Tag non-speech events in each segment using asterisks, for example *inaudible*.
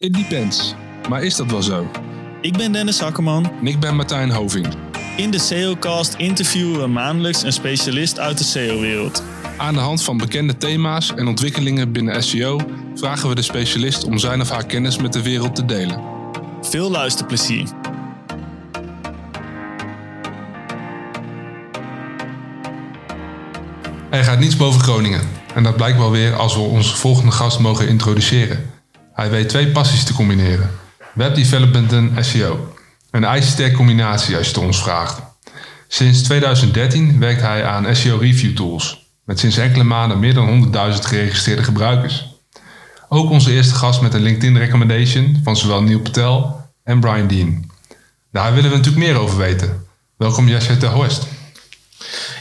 It depends. Maar is dat wel zo? Ik ben Dennis Akkerman. En ik ben Martijn Hoving. In de SEOcast interviewen we maandelijks een specialist uit de SEO-wereld. Aan de hand van bekende thema's en ontwikkelingen binnen SEO vragen we de specialist om zijn of haar kennis met de wereld te delen. Veel luisterplezier. Hij gaat niets boven Groningen. En dat blijkt wel weer als we onze volgende gast mogen introduceren. Hij weet twee passies te combineren. Webdevelopment en SEO. Een ijzersterk combinatie als je het ons vraagt. Sinds 2013 werkt hij aan SEO Review Tools. Met sinds enkele maanden meer dan 100.000 geregistreerde gebruikers. Ook onze eerste gast met een LinkedIn recommendation van zowel Neil Patel en Brian Dean. Daar willen we natuurlijk meer over weten. Welkom Jascha ter Horst.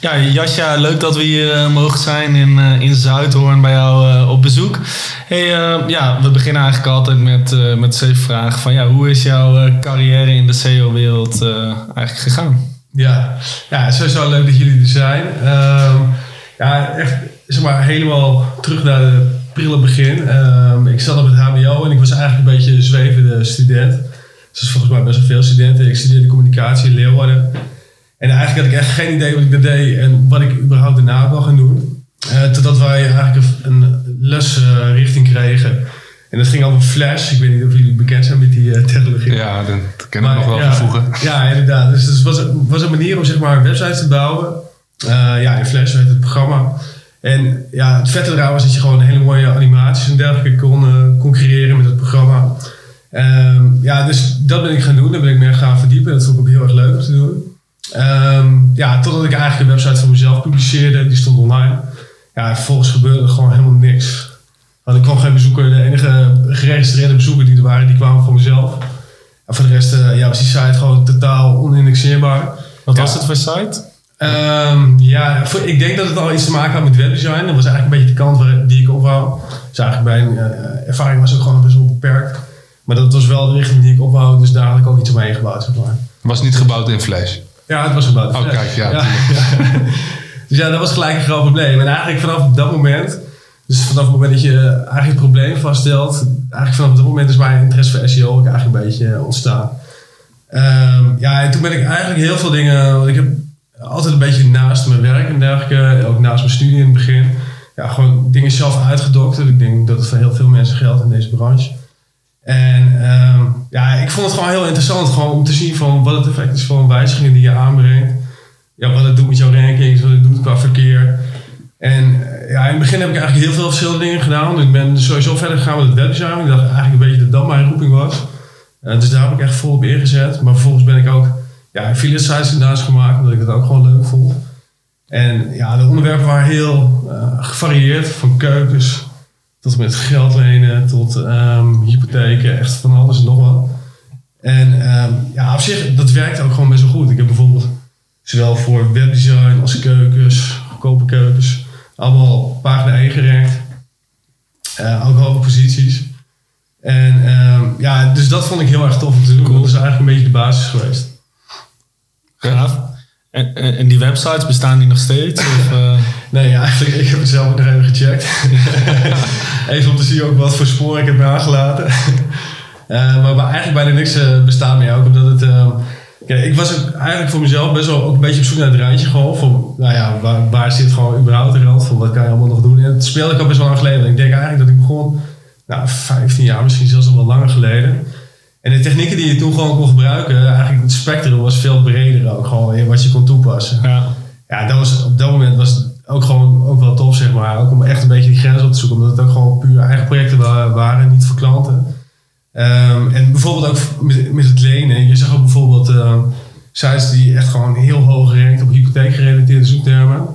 Ja, Jasja, leuk dat we hier uh, mogen zijn in, uh, in Zuidhoorn bij jou uh, op bezoek. Hey, ja, we beginnen eigenlijk altijd met, met zeven vragen van ja, hoe is jouw carrière in de SEO-wereld eigenlijk gegaan? Ja, ja, sowieso leuk dat jullie er zijn. Um, ja, echt zeg maar helemaal terug naar het prille begin. Um, ik zat op het HBO en ik was eigenlijk een beetje een zwevende student. Zoals volgens mij best wel veel studenten. Ik studeerde communicatie in Leeuwarden. En eigenlijk had ik echt geen idee wat ik dat deed en wat ik überhaupt daarna wil gaan doen. Uh, totdat wij eigenlijk een lesrichting uh, kregen. En dat ging over Flash. Ik weet niet of jullie bekend zijn met die uh, technologie. Ja, dat kan ik nog wel ja, vervoegen. Ja, inderdaad. Dus het was, was een manier om zeg maar websites te bouwen. ja, in Flash werd het programma. En ja, het vette eraan was dat je gewoon hele mooie animaties en dergelijke kon, kon creëren met het programma. Um, ja, dus dat ben ik gaan doen. Daar ben ik meer gaan verdiepen. Dat vond ik ook heel erg leuk om te doen. Um, ja, totdat ik eigenlijk een website voor mezelf publiceerde, die stond online. Ja, vervolgens gebeurde er gewoon helemaal niks. Want ik kwam geen bezoeker. De enige geregistreerde bezoekers die er waren, die kwamen van mezelf. En voor de rest uh, ja, was die site gewoon totaal onindexeerbaar. Wat ja. was het voor site? Um, ja, voor, ik denk dat het al iets te maken had met webdesign. Dat was eigenlijk een beetje de kant waar, die ik op wou. Dus eigenlijk mijn uh, ervaring was ook gewoon best wel beperkt. Maar dat was wel de richting die ik opwou. Dus daar had ik ook iets omheen gebouwd. Zeg maar. Was niet gebouwd in Flash? Ja, het was gebouwd. Oh, kijk, ja. ja, *laughs* ja. dus ja, dat was gelijk een groot probleem. En eigenlijk vanaf dat moment, dus vanaf het moment dat je eigenlijk het probleem vaststelt, eigenlijk vanaf dat moment is mijn interesse voor SEO ook eigenlijk een beetje ontstaan. Um, ja, en toen ben ik eigenlijk heel veel dingen, want ik heb altijd een beetje naast mijn werk en dergelijke, ook naast mijn studie in het begin, ja, gewoon dingen zelf uitgedokterd. Ik denk dat het voor heel veel mensen geldt in deze branche. Ik vond het gewoon heel interessant gewoon om te zien van wat het effect is van wijzigingen die je aanbrengt. Ja, wat het doet met jouw rankings, wat het doet qua verkeer. En ja, in het begin heb ik eigenlijk heel veel verschillende dingen gedaan. Ik ben sowieso verder gegaan met het webdesign. Ik dacht eigenlijk een beetje dat dat mijn roeping was. Uh, dus daar heb ik echt vol op ingezet. Maar vervolgens ben ik ook ja, affiliate sites inderdaad gemaakt, omdat ik dat ook gewoon leuk vond. En ja, de onderwerpen waren heel uh, gevarieerd. Van keukens tot met geld lenen, tot um, hypotheken, echt van alles en nog wat. En um, ja, op zich, dat werkt ook gewoon best wel goed. Ik heb bijvoorbeeld zowel voor webdesign als keukens, goedkope keukens, allemaal pagina 1 gerankt. Uh, ook hoge posities. En um, ja, dus dat vond ik heel erg tof om te doen. Cool. Dat is eigenlijk een beetje de basis geweest. Gaaf. En, en die websites bestaan die nog steeds? Of, uh... *laughs* Nee, ja, eigenlijk, *laughs* ik heb het zelf nog even gecheckt. *laughs* even om te zien ook wat voor sporen ik heb nagelaten. Uh, maar, maar eigenlijk bijna niks uh, bestaat meer. Ook omdat het... Ja, ik was eigenlijk voor mezelf best wel ook een beetje op zoek naar het randje. Gewoon van, nou ja, waar, waar zit gewoon überhaupt de rand van? Wat kan je allemaal nog doen? En dat speelde ik al best wel lang geleden. Ik denk eigenlijk dat ik begon, nou, 15 jaar, misschien zelfs al wel langer geleden. En de technieken die je toen gewoon kon gebruiken, eigenlijk het spectrum was veel breder ook. Gewoon wat je kon toepassen. Ja, ja dat was, op dat moment was het ook gewoon ook wel tof, zeg maar. Ook om echt een beetje die grens op te zoeken. Omdat het ook gewoon puur eigen projecten waren, niet voor klanten. Um, en bijvoorbeeld ook met, met het lenen. Je zag ook bijvoorbeeld uh, sites die echt gewoon heel hoog gerankt op hypotheekgerelateerde zoektermen.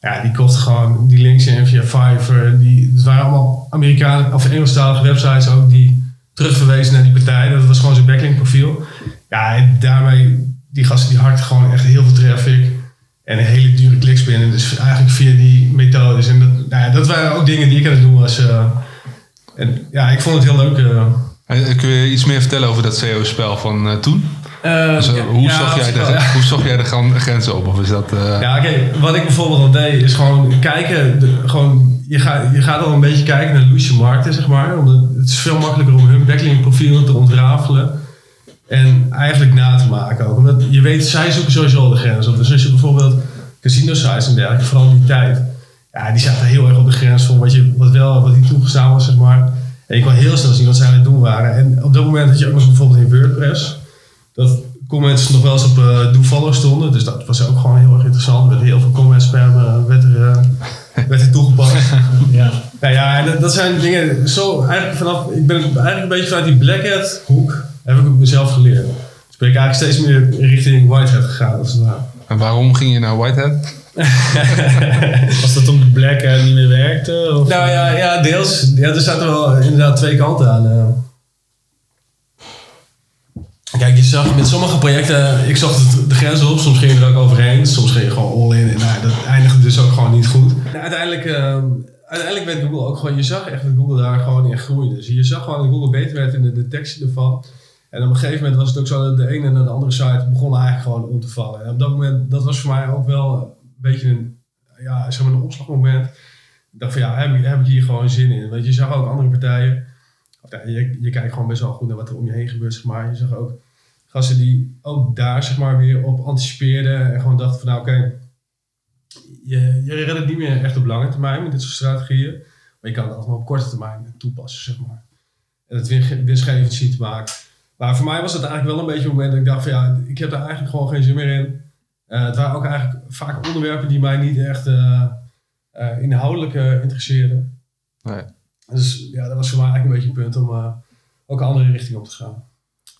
Ja, die kochten gewoon die links in via Fiverr. Die, het waren allemaal Amerikaanse of Engelstalige websites ook die terugverwezen naar die partij. Dat was gewoon zijn backlink profiel. Ja, en daarmee, die gasten die harkten gewoon echt heel veel traffic. En een hele dure kliks binnen. Dus eigenlijk via die methodes. En dat, nou ja, dat waren ook dingen die ik aan het doen was. Uh, en ja, ik vond het heel leuk. Uh, Kun je iets meer vertellen over dat CEO-spel van uh, toen? Uh, dus, ja, hoe, zag jij de, ja. hoe zag jij de grenzen op? Of is dat, uh... Ja, oké. Okay. Wat ik bijvoorbeeld al deed, is gewoon kijken, de, gewoon je, gaat, je gaat al een beetje kijken naar loesje markten, zeg maar. Omdat het is veel makkelijker om hun backlink profielen te ontrafelen. En eigenlijk na te maken ook. Omdat je weet, zij zoeken sowieso al de grens op. Dus als je bijvoorbeeld casino sites en dergelijke, vooral die tijd. Ja, die zaten heel erg op de grens van wat, je, wat wel, wat niet toegestaan was, zeg maar. En je kon heel snel zien wat zij aan het doen waren. En op dat moment had je ook nog bijvoorbeeld in WordPress. Dat comments nog wel eens op uh, do-follow stonden. Dus dat was ook gewoon heel erg interessant. Met heel veel comments spam uh, werd, er, uh, *laughs* werd er toegepast. Ja. Nou ja, en dat, dat zijn dingen. Zo, eigenlijk vanaf, ik ben eigenlijk een beetje vanuit die Black Hat hoek heb ik het mezelf geleerd. Dus ben ik eigenlijk steeds meer richting White Hat gegaan. Als het ware. En waarom ging je naar Whitehead? *laughs* Was dat omdat Black niet meer werkte? Of? Nou ja, ja deels. Ja, er zaten wel inderdaad twee kanten aan. Kijk, je zag met sommige projecten, ik het, de grens op, soms ging je er ook overheen, soms ging je gewoon all in. En nou, dat eindigde dus ook gewoon niet goed. En uiteindelijk, ehm, uiteindelijk werd Google ook gewoon, je zag echt dat Google daar gewoon in groeide. Dus je zag gewoon dat Google beter werd in de detectie ervan. En op een gegeven moment was het ook zo dat de ene naar de andere site begon eigenlijk gewoon om te vallen. En op dat moment, dat was voor mij ook wel beetje een, ja, zeg maar een omslagmoment. Ik dacht van ja, heb heb ik hier gewoon zin in? Want je zag ook andere partijen. Je, je kijkt gewoon best wel goed naar wat er om je heen gebeurt, zeg maar. Je zag ook gasten die ook daar zeg maar weer op anticipeerden. En gewoon dachten van nou oké, je, je redt het niet meer echt op lange termijn met dit soort strategieën. Maar je kan het altijd maar op korte termijn toepassen, zeg maar. En het win- winstgevend zien te maken. Maar voor mij was het eigenlijk wel een beetje een moment dat ik dacht van ja, ik heb daar eigenlijk gewoon geen zin meer in. Eh, het waren ook eigenlijk vaak onderwerpen die mij niet echt eh, eh, inhoudelijk interesseerden. Nee. Dus ja, dat was voor mij eigenlijk een beetje een punt om eh, ook een andere richting op te gaan.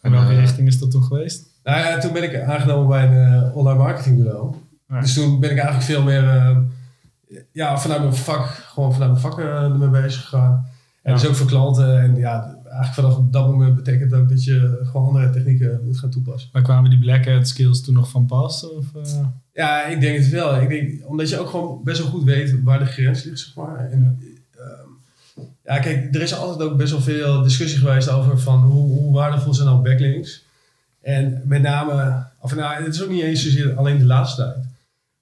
In welke richting is dat toen geweest? Nou ja, toen ben ik aangenomen bij een online marketingbureau. Ja. Dus toen ben ik eigenlijk veel meer eh, ja, vanuit mijn vak, gewoon vanuit mijn vak eh, ermee bezig gegaan. En Ja. dus ook voor klanten. En ja, eigenlijk vanaf dat moment betekent ook dat je gewoon andere technieken moet gaan toepassen. Maar kwamen die Black Hat skills toen nog van pas? Of, eh? Ja, ik denk het wel. Ik denk, omdat je ook gewoon best wel goed weet waar de grens ligt, zeg maar. En, ehm, ja, kijk, er is altijd ook best wel veel discussie geweest over van hoe, hoe waardevol zijn nou backlinks. En met name, of nou, het is ook niet eens zozeer alleen de laatste tijd.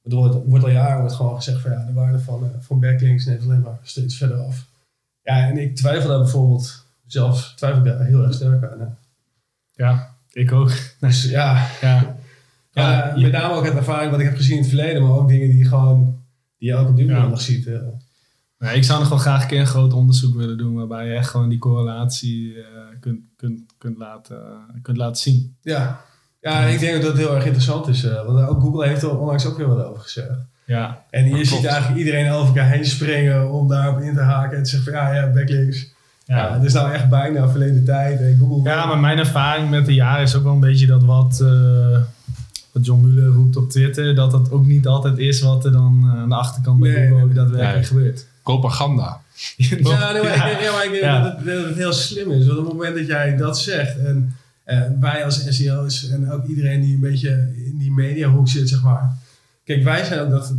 Wordt, wordt al jaren wordt gewoon gezegd van ja, de waarde van, eh, van backlinks neemt alleen maar steeds verder af. Ja, en ik twijfel daar bijvoorbeeld, zelf twijfel ik daar heel erg sterk aan. hè. ja, ik ook. Dus ja, *laughs* Ja, ja, je- met name ook uit ervaring wat ik heb gezien in het verleden, maar ook dingen die, gewoon, die je ook op dit Ja. moment nog ziet. Nee, ik zou nog wel graag een keer een groot onderzoek willen doen waarbij je echt gewoon die correlatie eh, kunt, kunt, kunt, laten, kunt laten zien. Ja. ja, ik denk dat dat heel erg interessant is. eh, want ook Google heeft er onlangs ook weer wat over gezegd. Ja, En je ziet eigenlijk iedereen over elkaar heen springen om daarop in te haken en te zeggen van ja, ja, backlinks. Ja. het is nou echt bijna verleden tijd. Google ja, maar mijn ervaring met de jaren is ook wel een beetje dat wat, eh, wat John Muller roept op Twitter, dat dat ook niet altijd is wat er dan eh, aan de achterkant bij Nee, Google ook nee. daadwerkelijk Nee. gebeurt. Propaganda. *laughs* Ja, nee, maar, Ik, denk, ja, maar ik denk Ja. dat, het, dat het heel slim is. Want op het moment dat jij dat zegt en eh, wij als SEO's en ook iedereen die een beetje in die mediahoek zit, zeg maar. Kijk, wij zijn ook dat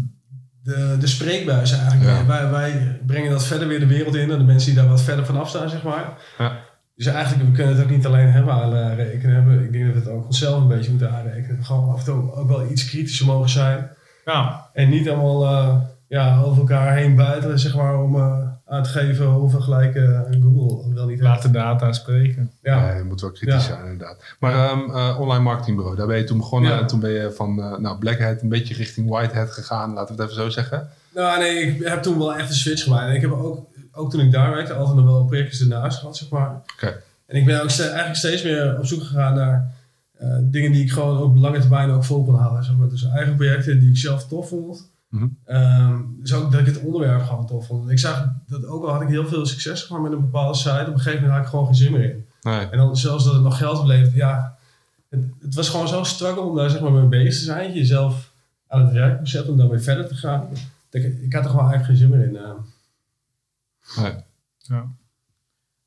de, de spreekbuis eigenlijk. Ja. Wij, wij brengen dat verder weer de wereld in aan de mensen die daar wat verder vanaf staan, zeg maar. Ja. Dus eigenlijk, we kunnen het ook niet alleen hem aanrekenen. Ik denk dat we het ook onszelf een beetje moeten aanrekenen. We gewoon af en toe ook wel iets kritischer mogen zijn. Ja, En niet allemaal eh, ja, over elkaar heen buiten, zeg maar, om eh, aan te geven hoeveel gelijk Google wel niet laat de data spreken. Ja. Ja, je moet wel kritisch Ja. zijn inderdaad. Maar ehm, eh, online marketingbureau, daar ben je toen begonnen. Ja. En toen ben je van eh, nou, Black Hat een beetje richting White Hat gegaan. Laten we het even zo zeggen. Nou nee, ik heb toen wel echt een switch gemaakt. En ik heb ook, ook toen ik daar werkte, altijd nog wel projectjes ernaast gehad, zeg maar. Oké. En ik ben ook ste- eigenlijk steeds meer op zoek gegaan naar eh, dingen die ik gewoon op lange termijn ook vol kon houden. Zeg maar. Dus eigen projecten die ik zelf tof vond. Ehm, dus ook dat ik het onderwerp gewoon tof vond. Ik zag dat ook al had ik heel veel succes gemaakt met een bepaalde site. Op een gegeven moment had ik gewoon geen zin meer in. Nee. En dan zelfs dat het nog geld oplevert. Ja, het, het was gewoon zo'n struggle om daar zeg maar mee bezig te zijn. Jezelf aan het werk te zetten om daarmee verder te gaan. Dat Ik, ik had er gewoon eigenlijk geen zin meer in. eh. nee. Ja,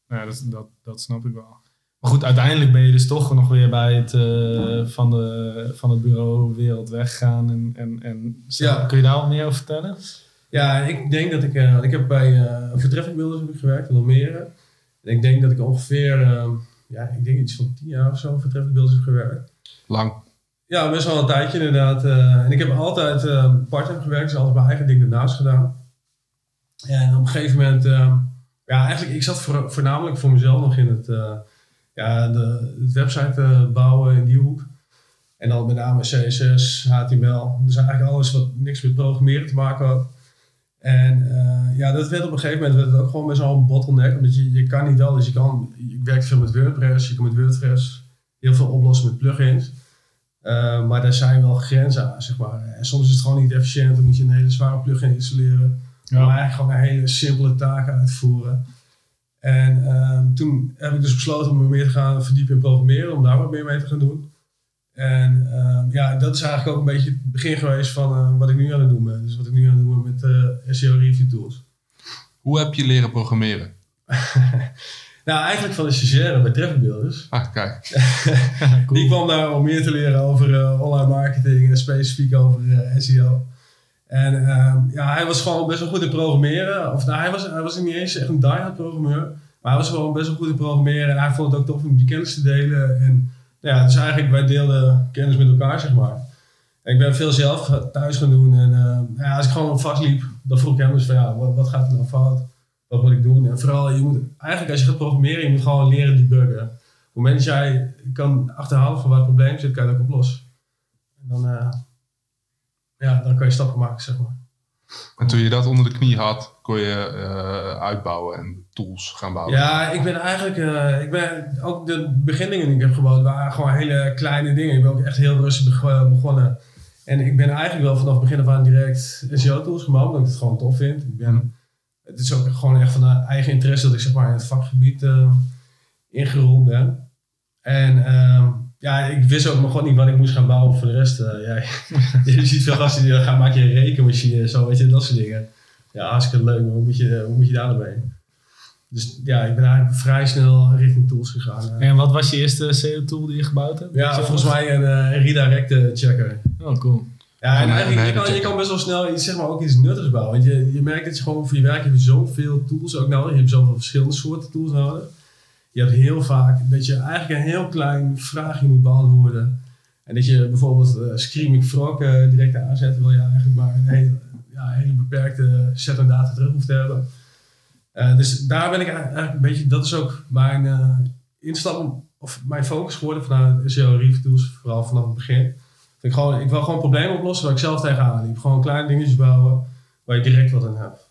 ja dat, dat, dat snap ik wel. Maar goed, uiteindelijk ben je dus toch nog weer bij het, eh, van, de, van het bureau wereld weggegaan. En, en, en. Ja. Kun je daar wat meer over vertellen? Ja, ik denk dat ik... eh, ik heb bij eh Vertreffing Builders heb ik gewerkt in Almere. En ik denk dat ik ongeveer... eh, ja, ik denk iets van tien jaar of zo Vertreffing Builders heb gewerkt. Lang. Ja, best wel een tijdje inderdaad. eh, en ik heb altijd eh part-time gewerkt. Dus altijd mijn eigen ding ernaast gedaan. En op een gegeven moment, ehm, ja, eigenlijk, ik zat voor, voornamelijk voor mezelf nog in het, eh, ja, de, website eh, bouwen in die hoek. En dan met name CSS, HTML. Dus eigenlijk alles wat niks met programmeren te maken had. En eh, ja, dat werd op een gegeven moment werd het ook gewoon wel een bottleneck. Omdat je, je kan niet alles. Je kan, ik werk veel met WordPress. Je kan met WordPress heel veel oplossen met plugins. Uh, maar daar zijn wel grenzen aan, zeg maar. En soms is het gewoon niet efficiënt. Dan moet je een hele zware plugin installeren. Ja. Maar eigenlijk gewoon een hele simpele taak uitvoeren. En ehm, toen heb ik dus besloten om me meer te gaan verdiepen in programmeren. Om daar wat meer mee te gaan doen. En ehm, ja, dat is eigenlijk ook een beetje het begin geweest van eh, wat ik nu aan het doen ben. Dus wat ik nu aan het doen ben met eh, SEO review tools. Hoe heb je leren programmeren? *laughs* Nou, eigenlijk van de stagiaire bij Traffic Builders. Ah, kijk. *laughs* Die kwam daar om meer te leren over eh, online marketing en specifiek over SEO. En ehm, ja, hij was gewoon best wel goed in programmeren. Of nou, hij was, hij was niet eens echt een die-hard programmeur. Maar hij was gewoon best wel goed in programmeren. En hij vond het ook tof om die kennis te delen. En ja, dus eigenlijk wij deelden kennis met elkaar, zeg maar. En ik ben veel zelf thuis gaan doen. En ehm, ja, als ik gewoon vastliep, dan vroeg ik hem dus van ja, wat, wat gaat er nou fout? Wat moet ik doen? En vooral, je moet, eigenlijk als je gaat programmeren, je moet gewoon leren debuggen. Op het moment dat jij kan achterhalen van waar het probleem zit, kan je ook oplossen. En dan, eh, ja, dan kan je stappen maken, zeg maar. En toen je dat onder de knie had, kon je eh, uitbouwen en tools gaan bouwen. Ja, ik ben eigenlijk, eh, ik ben ook de beginningen die ik heb gebouwd waren gewoon hele kleine dingen. Ik ben ook echt heel rustig beg- begonnen. En ik ben eigenlijk wel vanaf het begin af aan direct SEO-tools gebouwd, omdat ik het gewoon tof vind. Ik ben, het is ook gewoon echt van eigen interesse dat ik zeg maar in het vakgebied eh, ingerold ben. En ehm, ja, ik wist ook nog gewoon niet wat ik moest gaan bouwen voor de rest. eh, ja, *laughs* je ziet veel gasten die dan gaan maken je een rekenmachine, zo weet je, dat soort dingen. Ja, hartstikke leuk, maar hoe moet je, hoe moet je daar nou mee? Dus ja, ik ben eigenlijk vrij snel richting tools gegaan. eh. En wat was je eerste SEO-tool die je gebouwd hebt? Ja, volgens mij een eh, redirect checker. Oh, cool. Ja, en eigenlijk, je kan, je kan best wel snel iets, zeg maar, ook iets nuttigs bouwen. Want je, je merkt dat je gewoon voor je werk heb je zoveel tools ook nodig. Je hebt zoveel verschillende soorten tools nodig. Je hebt heel vaak dat je eigenlijk een heel klein vraagje moet beantwoorden. En dat je bijvoorbeeld eh Screaming Frog eh, direct aanzet, wil je eigenlijk maar een hele, hele beperkte set aan data terug hoeft te hebben. Eh, dus daar ben ik eigenlijk een beetje, dat is ook mijn instap, of mijn focus geworden vanuit SEO Review Tools, vooral vanaf het begin. Ik, gewoon, ik wil gewoon problemen oplossen waar ik zelf tegenaan liep. Gewoon kleine dingetjes bouwen waar je direct wat aan hebt.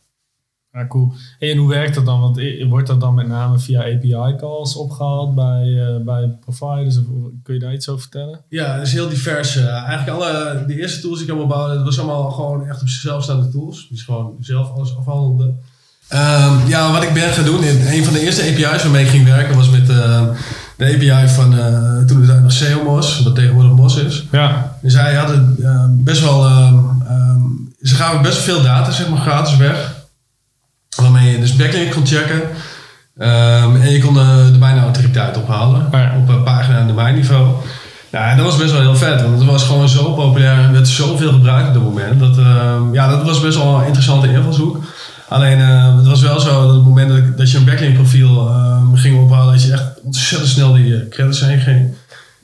Ja, cool. Hey, en hoe werkt dat dan? Want i- wordt dat dan met name via API-calls opgehaald bij, eh, bij providers? Of kun je daar iets over vertellen? Ja, het is heel divers. eh. eigenlijk alle, de eerste tools die ik allemaal bouwde, dat was allemaal gewoon echt op zichzelf staande tools. Dus gewoon zelf alles afhandelde. Ehm, ja, wat ik ben gaan doen, in een van de eerste API's waarmee ik ging werken, was met eh, de API van eh, toen het nog SEOMOS, wat tegenwoordig MOS is. Ja. Dus zij hadden eh, best wel, ehm, ehm, ze gaven best veel data, zeg maar, gratis weg. Waarmee je dus backlink kon checken. Ehm, en je kon de domeinautoriteit ophalen Ja. op een pagina- en domeinniveau. Ja, en dat was best wel heel vet, want het was gewoon zo populair en werd zoveel gebruikt op dat moment. Dat, ehm, ja, dat was best wel een interessante invalshoek. Alleen, eh, het was wel zo dat op het moment dat, je een backlink profiel ging ophalen, dat je echt ontzettend snel die eh, credits heen ging.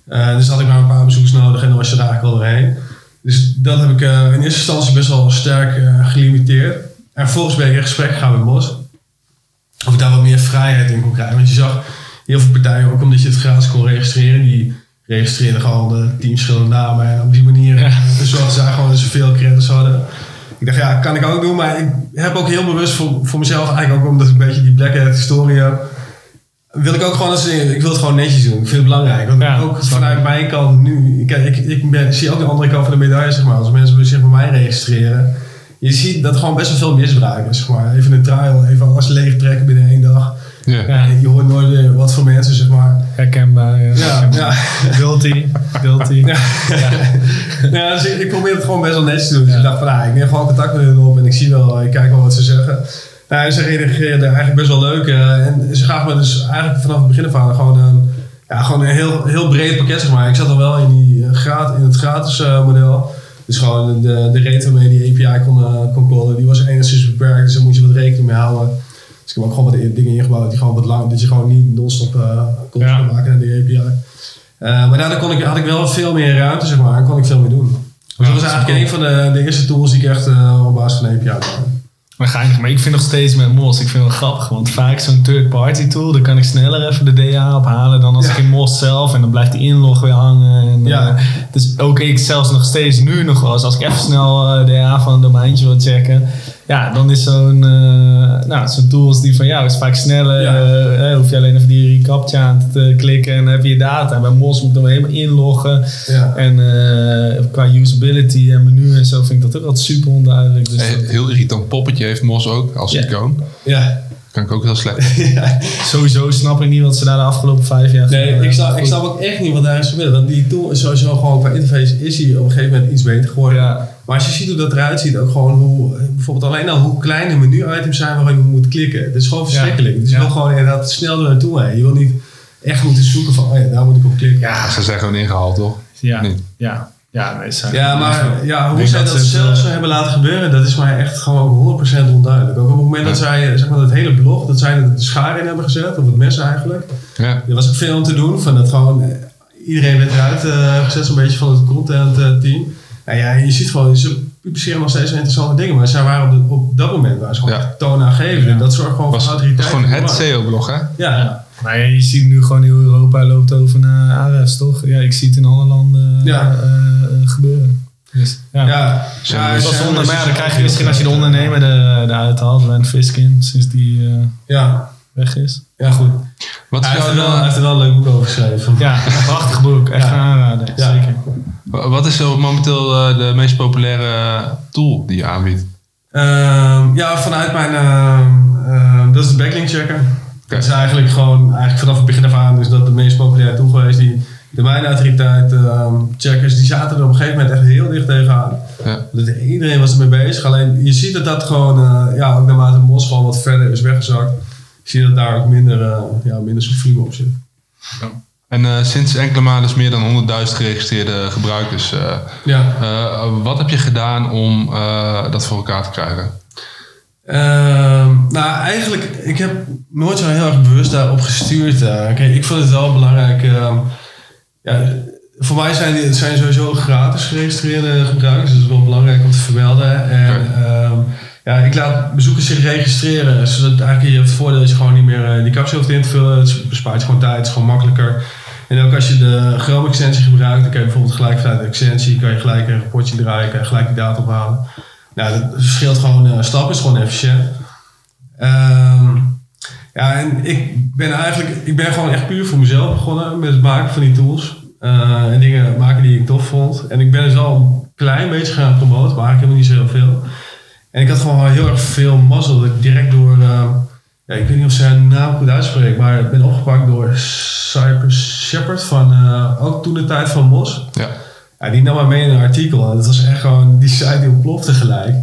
Eh, dus had ik maar een paar bezoekers nodig en dan was je er eigenlijk al doorheen. Dus dat heb ik in eerste instantie best wel sterk gelimiteerd. En vervolgens ben ik in gesprek gegaan met Bos. Of ik daar wat meer vrijheid in kon krijgen. Want je zag heel veel partijen, ook omdat je het gratis kon registreren, die registreerden gewoon de tien verschillende namen. En op die manier Ja. dus zorgden zij gewoon dat ze veel credits hadden. Ik dacht, ja, kan ik ook doen. Maar ik heb ook heel bewust voor, voor mezelf, eigenlijk ook omdat ik een beetje die black hat historie heb, wil ik ook gewoon ze, ik wil het gewoon netjes doen. Ik vind het belangrijk. Want Ja, ook vanuit mijn kant nu, ik, ik, ik ben, zie ook de andere kant van de medaille, zeg maar. Als mensen zich bij mij registreren, je ziet dat er gewoon best wel veel misbruik is, zeg maar. Even een trial, even alles leeg trekken binnen één dag. Ja. Je hoort nooit meer wat voor mensen, zeg maar. Herkenbaar. Ja. Ja, ja. Guilty. Guilty. Ja. Ja, dus ik, ik probeer het gewoon best wel netjes te doen. Dus ik dacht van, nou, ik neem gewoon contact met hen op en ik zie wel, ik kijk wel wat ze zeggen. Nou, en ze reageerden eigenlijk best wel leuk. eh, en ze gaven me dus eigenlijk vanaf het begin af aan gewoon een, ja, gewoon een heel, heel breed pakket, zeg maar. Ik zat al wel in, die, eh, graad, in het gratis eh, model. Dus gewoon de, de rate waarmee die API kon, eh, kon callen, die was enigszins beperkt. Dus daar moet je wat rekening mee houden. Dus ik heb ook gewoon wat dingen ingebouwd die gewoon wat lang, dat je gewoon niet non-stop eh Ja. kon maken naar die API. Eh, maar daardoor kon ik, had ik wel veel meer ruimte, zeg maar, en kon ik veel meer doen. Dus dat was eigenlijk een van de, de eerste tools die ik echt op basis van de API bouwde. Maar geinig, maar ik vind nog steeds met Mos, ik vind het wel grappig, want vaak zo'n third-party tool, dan kan ik sneller even de DA ophalen dan als Ja. ik in Mos zelf en dan blijft die inlog weer hangen. En, Ja. eh, dus ook ik zelfs nog steeds nu nog wel eens, als ik even snel eh, de DA van een domeintje wil checken, ja, dan is zo'n eh, nou, zo'n tool als die van jou is vaak sneller. Ja. eh, hoef je alleen even die recaptcha aan te klikken en dan heb je je data. Bij Mos moet je dan weer helemaal inloggen. Ja. En eh, qua usability en menu en zo vind ik dat ook altijd super onduidelijk. Dus Heel irritant poppetje heeft Mos ook als Ja. icoon. Ja. Kan ik ook heel slecht. *laughs* ja. Sowieso snap ik niet wat ze daar de afgelopen vijf jaar Nee, gedaan ik snap, ik snap ook echt niet wat daar is gebeurd. Want die tool is sowieso gewoon qua interface is die op een gegeven moment iets beter geworden. Ja. Maar als je ziet hoe dat eruit ziet, ook gewoon hoe, bijvoorbeeld alleen al hoe kleine menu-items zijn waarin je moet klikken. Het is gewoon verschrikkelijk. Dus je Ja. wil gewoon inderdaad snel er naartoe heen. Je wil niet echt moeten zoeken van, oh ja, daar moet ik op klikken. Ja, ze zijn gewoon ingehaald, toch? Ja, Niet. ja, ja, nee, zijn Ja, maar ja, hoe zij dat dat ze het, zelf eh, zo hebben laten gebeuren, dat is mij echt gewoon 100% onduidelijk. Ook op het moment dat zij, zeg maar, dat hele blog, dat zij er de schaar in hebben gezet, of het mes eigenlijk. Ja. Er was ook veel om te doen, van dat gewoon, eh, iedereen werd eruit eh, gezet, zo'n beetje van het content eh, team. Nou ja, je ziet gewoon, ze publiceren nog steeds interessante dingen, maar zij waren op, de- op dat moment waar ze gewoon Ja. toonaangevend. En dat zorgt gewoon Was, voor autoriteit. gewoon in de het. SEO-blog, hè? Ja, Maar ja, je ziet nu gewoon heel Europa loopt over naar ARES, toch? Ja, ik zie het in alle landen Ja. eh, eh, gebeuren. Dus, ja. ja. Ja, Dat is zonde, maar ja, dan krijg je misschien als je de ondernemer er- eruit haalt, Rand Fiskin, sinds die eh, Ja, weg is. ja goed. Wat Hij is, heeft, er wel, hij eh, heeft er wel een leuk boek over geschreven. Ja, een *laughs* prachtig boek, echt Ja. aanraden, Ja. zeker. wat is zo momenteel eh, de meest populaire tool die je aanbiedt? Ehm, ja, vanuit mijn... ehm, ehm, dat is de backlink checker. Dat is eigenlijk gewoon, eigenlijk vanaf het begin af aan is dat de meest populaire tool geweest. Die domeinautoriteit ehm checkers, die zaten er op een gegeven moment echt heel dicht tegenaan. Ja. Dat iedereen was ermee bezig. Alleen je ziet dat dat gewoon, eh, ja, ook naarmate Mos gewoon wat verder is weggezakt. Zie je dat daar ook minder, eh ja, minder volume op zit. En eh, sinds enkele maanden is meer dan 100.000 geregistreerde gebruikers. Ja. wat heb je gedaan om dat voor elkaar te krijgen? Ehm, nou, eigenlijk, ik heb nooit zo heel erg bewust daarop gestuurd. Kijk, ik vond het wel belangrijk. ehm, ja, voor mij zijn die zijn sowieso gratis geregistreerde gebruikers. Dus dat is wel belangrijk om te vermelden. En ehm, ja, ik laat bezoekers zich registreren. Zodat eigenlijk je hebt het voordeel dat je gewoon niet meer eh, die capsule hoeft in te vullen. Het bespaart je gewoon tijd, het is gewoon makkelijker. En ook als je de Chrome extensie gebruikt, dan kan je bijvoorbeeld gelijk vanuit de extensie, kan je gelijk een rapportje draaien, kan je gelijk die data ophalen. Nou, dat verschilt gewoon eh stappen, is gewoon efficiënt. Ehm, ja, en ik ben eigenlijk, ik ben gewoon echt puur voor mezelf begonnen met het maken van die tools. Eh, en dingen maken die ik tof vond. En ik ben dus al een klein beetje gaan promoten, maar eigenlijk helemaal niet zo heel veel. En ik had gewoon heel erg veel mazzel dat ik direct door, eh, ja, ik weet niet of ze zijn naam goed uitspreekt, maar ik ben opgepakt door Cypress Shepard van, ook toen de tijd van Mos. Ja. Ja, die nam mij mee in een artikel. En dat was echt gewoon, die site die ontplofte gelijk.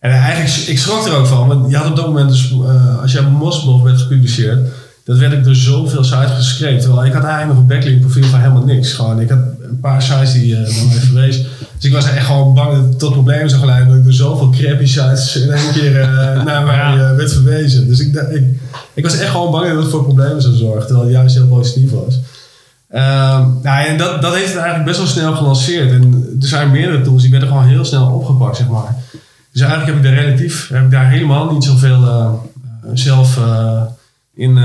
En eigenlijk, ik schrok er ook van. Want je had op dat moment dus, eh, als jij op Mosblog werd gepubliceerd, dat werd ik door zoveel sites geschreven. Terwijl ik had eigenlijk nog een backlink profiel van helemaal niks. Gewoon, ik had een paar sites die eh naar mij verwezen. Dus ik was echt gewoon bang dat het tot problemen zou gaan leiden. Dat ik door zoveel crappy sites in één keer eh, naar mij werd verwezen. Dus ik, ik was echt gewoon bang dat het voor problemen zou zorgen. Terwijl het juist heel positief was. Ehm, nou, en dat, dat heeft het eigenlijk best wel snel gelanceerd. En er zijn meerdere tools die werden gewoon heel snel opgepakt, zeg maar. Dus eigenlijk heb ik daar relatief, heb ik daar helemaal niet zoveel eh, zelf eh, in,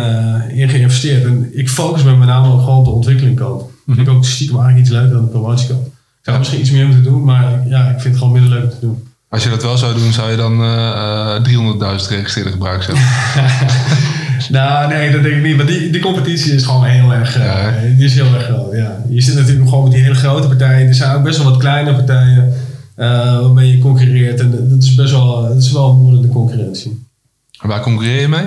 in geïnvesteerd. En ik focus me met name gewoon op de ontwikkelingkant. Vind ik ook stiekem eigenlijk iets leuker dan de promotiekant. Ik zou Ja. misschien iets meer moeten doen, maar ik- ja, ik vind het gewoon minder leuk om te doen. Als je dat wel zou doen, zou je dan eh, eh, 300.000 geregistreerde gebruikers hebben. *laughs* Nou, nee, dat denk ik niet. Maar die, die competitie is gewoon heel erg, eh, die is heel erg groot. Ja. Je zit natuurlijk gewoon met die hele grote partijen. Er zijn ook best wel wat kleine partijen eh, waarmee je concurreert. En dat is best wel, dat is wel een moeilijke concurrentie. En Waar concurreer je mee?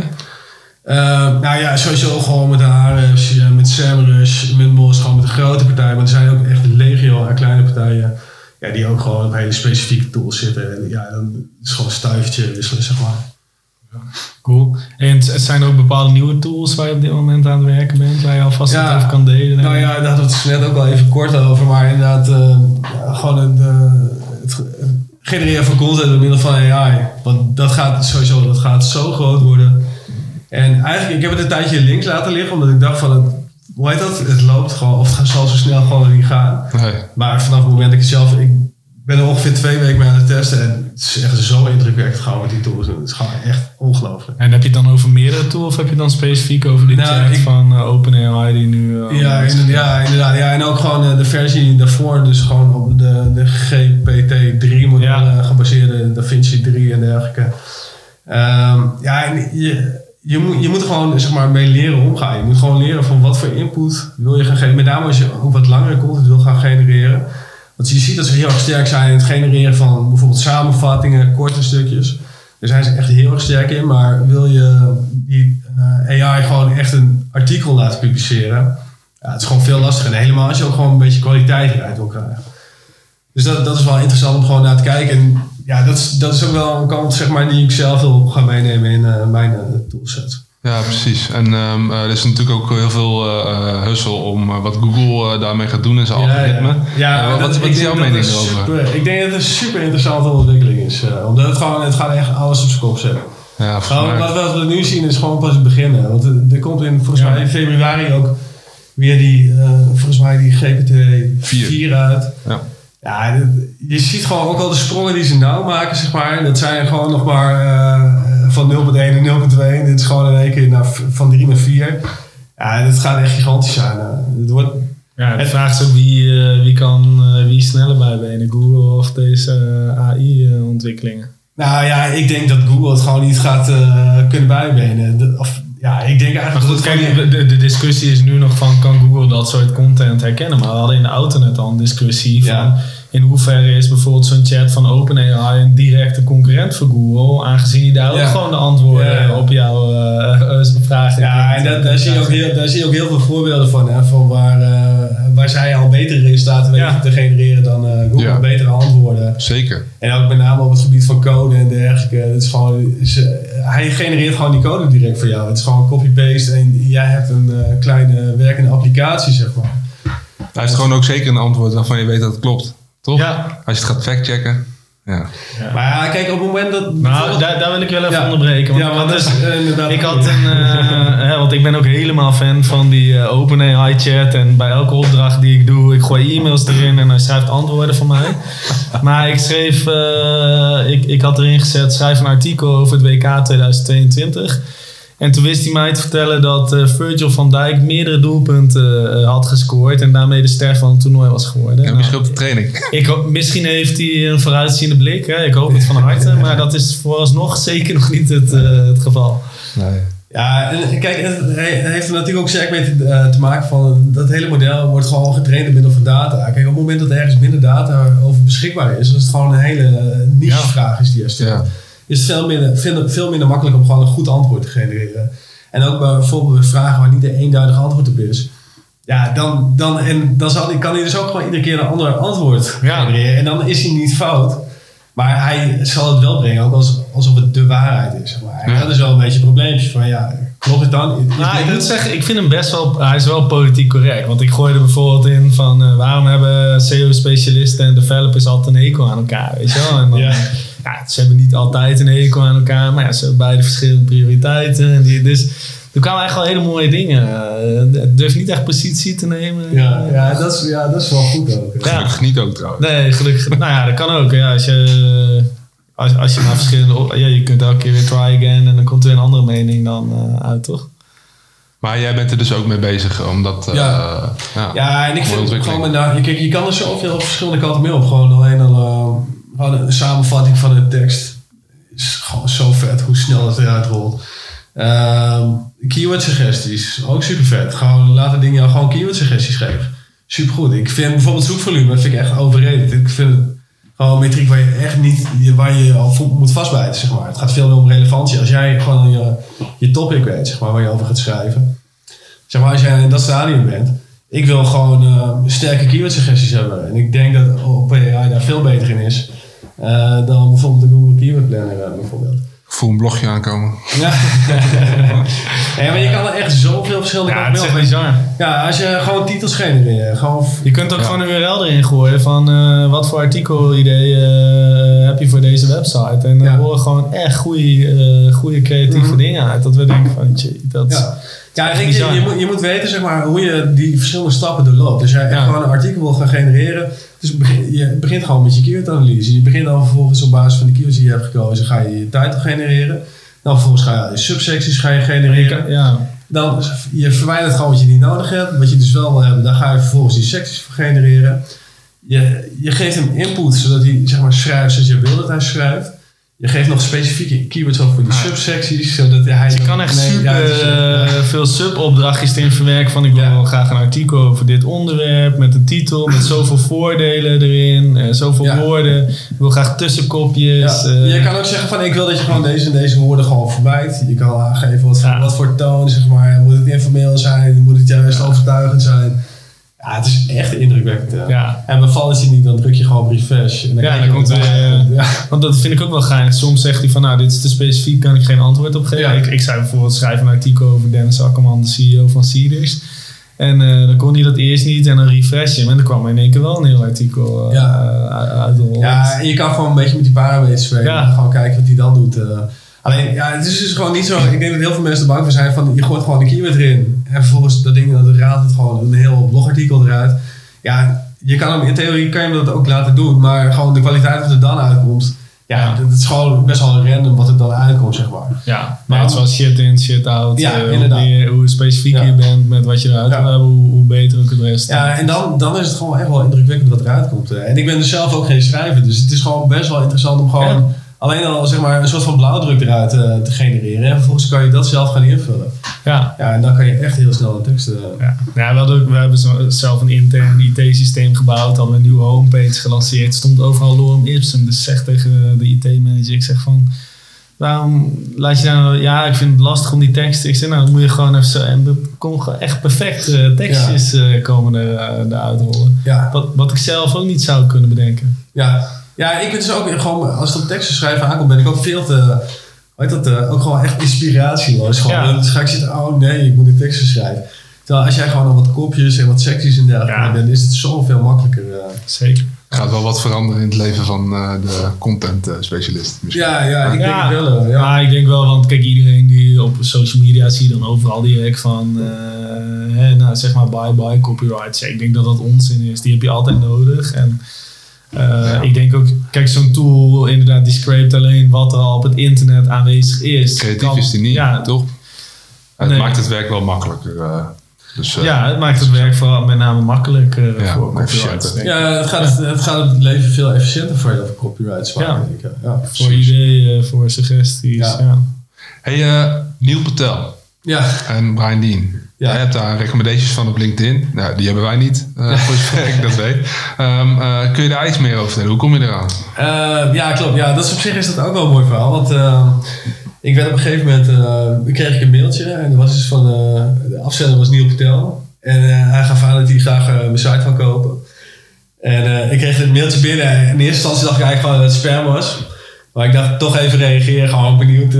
Eh, nou ja, sowieso gewoon met de Ares, met Semrush, met Mos, gewoon met de grote partijen. Maar er zijn ook echt legio aan kleine partijen. Ja, die ook gewoon op hele specifieke tools zitten. En ja, dan is het gewoon een stuivertje wisselen, zeg maar. Cool. En het zijn er ook bepaalde nieuwe tools waar je op dit moment aan het werken bent, waar je alvast Ja. wat over kan delen? Nou ja, daar hadden we het net ook al even kort over. Maar inderdaad, eh, ja, gewoon het, eh, het genereren van content door middel van AI. Want dat gaat sowieso dat gaat zo groot worden. En eigenlijk, ik heb het een tijdje links laten liggen, omdat ik dacht van, het, hoe heet dat? Het loopt gewoon, of het zal zo snel gewoon niet gaan. Nee. Maar vanaf het moment dat ik het zelf, ik ben er ongeveer twee weken mee aan het testen. En het is echt zo indrukwekkend gewoon wat die tools. Het is gewoon echt ongelooflijk. En heb je het dan over meerdere tools of heb je het dan specifiek over die Nou, ik- van eh, OpenAI die nu... eh, Ja, inderdaad, ja, inderdaad. Ja, en ook gewoon eh, de versie daarvoor, dus gewoon op de, de GPT-3 modellen Ja. gebaseerde DaVinci 3 en dergelijke. Ehm, ja, en je, je, moet, je moet er gewoon zeg maar, mee leren omgaan. Je moet gewoon leren van wat voor input wil je gaan geven. Met name als je ook wat langere content wil gaan genereren. Want je ziet dat ze heel erg sterk zijn in het genereren van bijvoorbeeld samenvattingen, korte stukjes. Daar zijn ze echt heel erg sterk in. Maar wil je die eh, AI gewoon echt een artikel laten publiceren, ja, het is gewoon veel lastiger. En helemaal als je ook gewoon een beetje kwaliteit eruit wil krijgen. Dus dat, dat is wel interessant om gewoon naar te kijken. En ja, dat is, dat is ook wel een kant zeg maar, die ik zelf wil gaan meenemen in eh, mijn eh, toolset. Ja, precies. En ehm, er is natuurlijk ook heel veel eh eh, hustle om eh, wat Google eh, daarmee gaat doen in zijn algoritme. Ja, Eh, dat- wat, wat is jouw mening erover? ik denk dat het een super interessante ontwikkeling is. eh, omdat het gewoon, het gaat echt alles op zijn kop zetten. Ja, Gewoon, wat, wat we nu zien is gewoon pas het begin. hè. Want er, komt in, volgens Ja. mij in februari ook weer die, eh, volgens mij die GPT 4, Vier. uit. Ja. Ja, je ziet gewoon ook al de sprongen die ze nou maken, zeg maar. Dat zijn gewoon nog maar eh, van 0.1 naar 0.2. Dit is gewoon in één keer naar, van 3 naar 4. Ja, dit gaat echt gigantisch zijn. eh. Het wordt, Ja, de vraag is ook wie, eh, wie kan eh, wie sneller bijbenen, Google of deze eh, AI-ontwikkelingen. nou ja, ik denk dat Google het gewoon niet gaat kunnen bijbenen. Of, ja, ik denk eigenlijk Maar goed, kijk, de, de discussie is nu nog van kan Google dat soort content herkennen. Maar we hadden in de auto net al een discussie van Ja. In hoeverre is bijvoorbeeld zo'n chat van OpenAI een directe concurrent voor Google. Aangezien hij daar ook Ja. gewoon de antwoorden Ja, op jouw eh, eh, vragen Ja, en dat, daar, zie je ook heel, daar zie je ook heel veel voorbeelden van. Hè, van waar, eh, waar zij al betere resultaten weten Ja. te genereren dan eh, Google. Ja. Betere antwoorden. Zeker. En ook met name op het gebied van code en dergelijke. Het is gewoon, ze- hij genereert gewoon die code direct voor jou. Het is gewoon copy-paste en jij hebt een eh, kleine werkende applicatie, zeg maar. Hij heeft gewoon ook zeker een antwoord waarvan je weet dat het klopt. Toch? Ja. Als je het gaat factchecken. Ja. Maar ja, kijk, op het moment dat... Nou, daar, daar wil ik wel even Ja. onderbreken. Want ja, ik want had dat dus- is inderdaad... Ik had een, eh, hè, want ik ben ook helemaal fan van die eh, OpenAI chat. En bij elke opdracht die ik doe, ik gooi e-mails erin en hij schrijft antwoorden voor mij. *laughs* Maar ik schreef, eh, ik, ik had erin gezet, schrijf een artikel over het WK 2022. En toen wist hij mij te vertellen dat eh, Virgil van Dijk meerdere doelpunten eh, had gescoord. En daarmee de ster van het toernooi was geworden. En Nou, misschien op de training. *laughs* ik, hoop- misschien heeft hij een vooruitziende blik. Hè? Ik hoop het van harte. *laughs* Maar dat is vooralsnog *laughs* zeker nog niet het, eh, het geval. Nee. Ja, en kijk, het he- heeft er natuurlijk ook sterk mee te, eh, te maken van dat hele model wordt gewoon getraind door middel van data. Kijk, op het moment dat er ergens minder data over beschikbaar is, als het gewoon een hele niche vraag is die er stelt, Ja. Is het veel minder, veel, veel minder makkelijk om gewoon een goed antwoord te genereren. En ook bij bijvoorbeeld bij vragen waar niet een eenduidig antwoord op is. Ja, dan, dan, en dan zal, kan hij dus ook gewoon iedere keer een ander antwoord Ja. genereren. En dan is hij niet fout. Maar hij zal het wel brengen, ook als, alsof het de waarheid is. Maar. Ja. Dat is wel een beetje een probleempje van, ja, klopt het dan? Is Nou, ik moet het? zeggen, ik vind hem best wel, hij is wel politiek correct. Want ik gooi er bijvoorbeeld in van eh, waarom hebben SEO-specialisten en developers altijd een hekel aan elkaar, weet je wel? En dan, Ja. Ja. ze hebben niet altijd een hekel aan elkaar, maar ja, ze hebben beide verschillende prioriteiten. En die, dus er kwamen echt wel hele mooie dingen. Eh, Het durft niet echt positie te nemen. Ja, ja, dat is, ja, dat is wel goed ook. Ja. Gelukkig niet ook trouwens. Nee, gelukkig. nou ja, dat kan ook. Ja, als, je, als, als je maar verschillende... Ja, je kunt elke keer weer try again en dan komt er weer een andere mening dan eh, uit, toch? Maar jij bent er dus ook mee bezig, omdat... eh, Ja. ja. Ja, en ik vind ontwikkeling. gewoon nou, je, kijk, je kan er zoveel verschillende kanten mee op. Gewoon alleen al eh, gewoon een samenvatting van de tekst is gewoon zo vet hoe snel het eruit rolt. Ehm, keyword suggesties, ook super vet. Gewoon laten dingen jou gewoon keyword suggesties geven. Super goed. Ik vind bijvoorbeeld zoekvolume, vind ik echt overrated. Ik vind het gewoon een metriek waar je echt niet, waar je al moet vastbijten, zeg maar. Het gaat veel meer om relevantie. Als jij gewoon je, topic weet, zeg maar, waar je over gaat schrijven. Zeg maar, als jij in dat stadium bent, ik wil gewoon eh, sterke keyword suggesties hebben. En ik denk dat OpenAI daar veel beter in is eh, dan bijvoorbeeld de Google Keyword Planner bijvoorbeeld. Ik voel een blogje aankomen. Ja. *laughs* ja, maar je kan er echt zoveel verschillende Ja, kanten op. bizar. Ja, als je gewoon titels genereert, gewoon... Je kunt ook Ja. gewoon een URL erin gooien van eh, wat voor artikelideeën eh, heb je voor deze website. En dan Ja. horen gewoon echt goede, eh, goede creatieve Mhm. dingen uit. Dat we denken van, tjie, dat Ja. Ja, ik denk, je, je, moet, je moet weten zeg maar, hoe je die verschillende stappen doorloopt. Dus jij echt Ja. gewoon een artikel wil gaan genereren. Dus begin- je begint gewoon met je keyword-analyse. Je begint dan vervolgens op basis van de keywords die je hebt gekozen, ga je je title genereren. Dan vervolgens ga je je subsecties ga je genereren. Ja, Dan je verwijdert gewoon wat je niet nodig hebt. Wat je dus wel wil hebben, daar ga je vervolgens die secties voor genereren. Je, je geeft hem input zodat hij zeg maar, schrijft zoals je wil dat hij schrijft. Je geeft nog specifieke keywords over voor die subsecties. Zodat hij je kan echt Nee, super ja, is, eh, veel subopdrachtjes erin verwerken. Van ik wil Ja. graag een artikel over dit onderwerp. Met een titel, met *laughs* zoveel voordelen erin. eh, zoveel Ja. woorden. Ik wil graag tussenkopjes. Ja, eh, je kan ook zeggen van ik wil dat je gewoon deze en deze woorden gewoon vermijdt. Je kan aangeven wat voor, wat voor toon, zeg maar. Moet het informeel zijn? Moet het juist overtuigend zijn? Ja, het is echt indrukwekkend. Ja. Ja. En bevalt het je niet, dan druk je gewoon refresh. En Ja, kijk dan komt wat er, er- eh, ja. Want dat vind ik ook wel geinig. Soms zegt hij van, nou, dit is te specifiek, kan ik geen antwoord op geven. Ja. Ik, ik zou bijvoorbeeld schrijven een artikel over Dennis Akkerman, de CEO van Seeders. En eh, dan kon hij dat eerst niet en dan refresh hem. En dan kwam er in één keer wel een heel artikel Ja. uit- de. Ja, en je kan gewoon een beetje met die parameters spelen. Ja. En gewoon kijken wat hij dan doet. alleen, ja, het is dus gewoon niet zo. Ik denk dat heel veel mensen er bang voor zijn van je gooit gewoon een keyword erin. En vervolgens dat ding, dat raadt het gewoon een heel blogartikel eruit. Ja, je kan hem, in theorie kan je hem dat ook laten doen. Maar gewoon de kwaliteit wat er dan uitkomt. Ja, Ja. dat is gewoon best wel random wat er dan uitkomt, zeg maar. Ja, maar het is wel shit in, shit out. Ja, Eh, hoe, inderdaad. meer, hoe specifieker Ja. je bent met wat je eruit wil hebben, hoe, hoe beter ook het rest. Ja, en dan, dan is het gewoon echt wel indrukwekkend wat eruit komt. eh. En ik ben dus zelf ook geen schrijver, dus het is gewoon best wel interessant om gewoon. Alleen al zeg maar, een soort van blauwdruk eruit eh, te genereren. En vervolgens kan je dat zelf gaan invullen. ja. Ja, en dan kan je echt heel snel een tekst. eh, Ja, ja we, hadden, we hebben zo, zelf een intern IT-systeem gebouwd, hadden een nieuwe homepage gelanceerd. stond overal lorem ipsum. Dus zeg tegen de IT-manager, ik zeg van, waarom laat je nou, ja, ik vind het lastig om die teksten. Ik zeg, nou, dan moet je gewoon even zo, en dat kon gewoon echt perfect eh, tekstjes komen er, eruit rollen. ja, Wat, wat ik zelf ook niet zou kunnen bedenken. ja. Ja, ik ben dus ook gewoon, als het op teksten schrijven aankomt, ben ik ook veel te, heet dat, eh, ook gewoon echt inspiratieloos. Gewoon, Ja. Dan ga ik zitten, oh nee, ik moet een teksten schrijven. Terwijl als jij gewoon al wat kopjes en wat secties en dergelijke Ja. bent, is het zoveel makkelijker. eh. Zeker. Gaat wel wat veranderen in het leven van eh, de content specialist. misschien. Ja, ja, ik Ja. denk wel. Ja. Maar ik denk wel, want kijk, iedereen die op social media zie je dan overal direct van, eh, hè, nou, zeg maar bye bye copyrights. Ja, ik denk dat dat onzin is. Die heb je altijd nodig. En eh, ik denk ook, kijk, zo'n tool inderdaad, die scrapt alleen wat er al op het internet aanwezig is. Creatief Kan- is die niet, Ja, toch? Het Nee. maakt het werk wel makkelijker. eh, dus, eh, ja, het maakt het werk vooral met name makkelijker Ja, voor copyrights. Ja, het gaat, het gaat het leven veel efficiënter voor je over copyright sparen, Ja. denk ik. Ja, Voor ideeën, voor suggesties. Ja. Ja. Hey, eh, Neil Patel ja. en Brian Dean. Ja. Jij hebt daar recommendations van op LinkedIn. Nou, die hebben wij niet, eh, voor zover ik dat weet. Ehm, eh, kun je daar iets meer over vertellen? Hoe kom je eraan? Eh, ja, klopt. Ja, dat is op zich is dat ook wel een mooi verhaal. Want eh, ik werd op een gegeven moment, kreeg ik een mailtje. En dat was dus van, de afzender was Neil Patel. En hij gaf aan dat hij graag mijn site wil kopen. En ik kreeg het mailtje binnen. En in eerste instantie dacht ik eigenlijk gewoon dat het spam was. Maar ik dacht toch even reageren. Gewoon benieuwd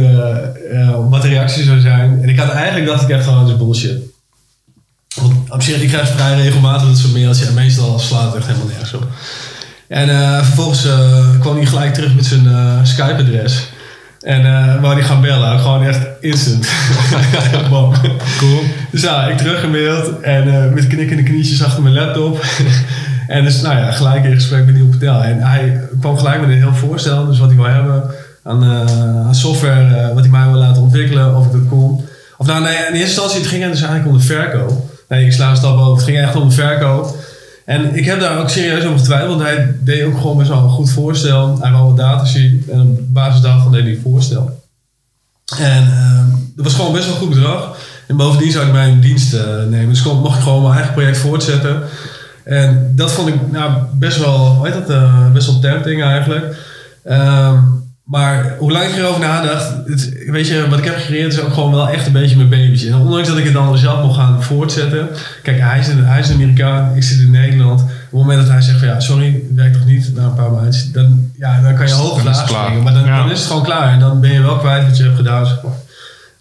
wat de reactie zou zijn. En ik had eigenlijk dacht ik echt gewoon, dat is bullshit. Want op zich, ik krijg vrij regelmatig dat soort mailtjes. En meestal slaat het echt helemaal nergens op. En eh, vervolgens eh, kwam hij gelijk terug met zijn eh, Skype-adres. En wou hij gaan bellen. Gewoon echt instant. *laughs* Bam. Cool. Dus ja, ik teruggemaild. En met knikkende knietjes achter mijn laptop. *laughs* en dus nou ja, gelijk in gesprek met Neil Patel. En hij kwam gelijk met een heel voorstel. Dus wat hij wil hebben aan, aan software. wat hij mij wil laten ontwikkelen. Of ik dat kon. Of nou nee, in eerste instantie het ging er dus eigenlijk om de verkoop. Ik sla een stap over. Het ging echt om de verkoop. En ik heb daar ook serieus over getwijfeld. Hij deed ook gewoon best wel een goed voorstel. Hij wou wat data zien. En op basis daarvan deed hij een voorstel. En ehm, dat was gewoon best wel een goed bedrag. En bovendien zou ik mij een dienst eh, nemen. Dus kon, mocht ik gewoon mijn eigen project voortzetten. En dat vond ik nou, best wel, hoe heet dat, eh, best wel tempting eigenlijk. Ehm, maar hoe lang ik erover nadacht, het, weet je, wat ik heb gecreëerd is ook gewoon wel echt een beetje mijn babytje. En ondanks dat ik het dan zelf mocht gaan voortzetten. Kijk, hij is, een, hij is een Amerikaan, ik zit in Nederland. Op het moment dat hij zegt van ja, sorry, het werkt toch niet na een paar maanden. Dan, ja, dan kan je hoog laag springen. Maar dan, Ja. dan is het gewoon klaar. En dan ben je wel kwijt wat je hebt gedaan. Zeg maar.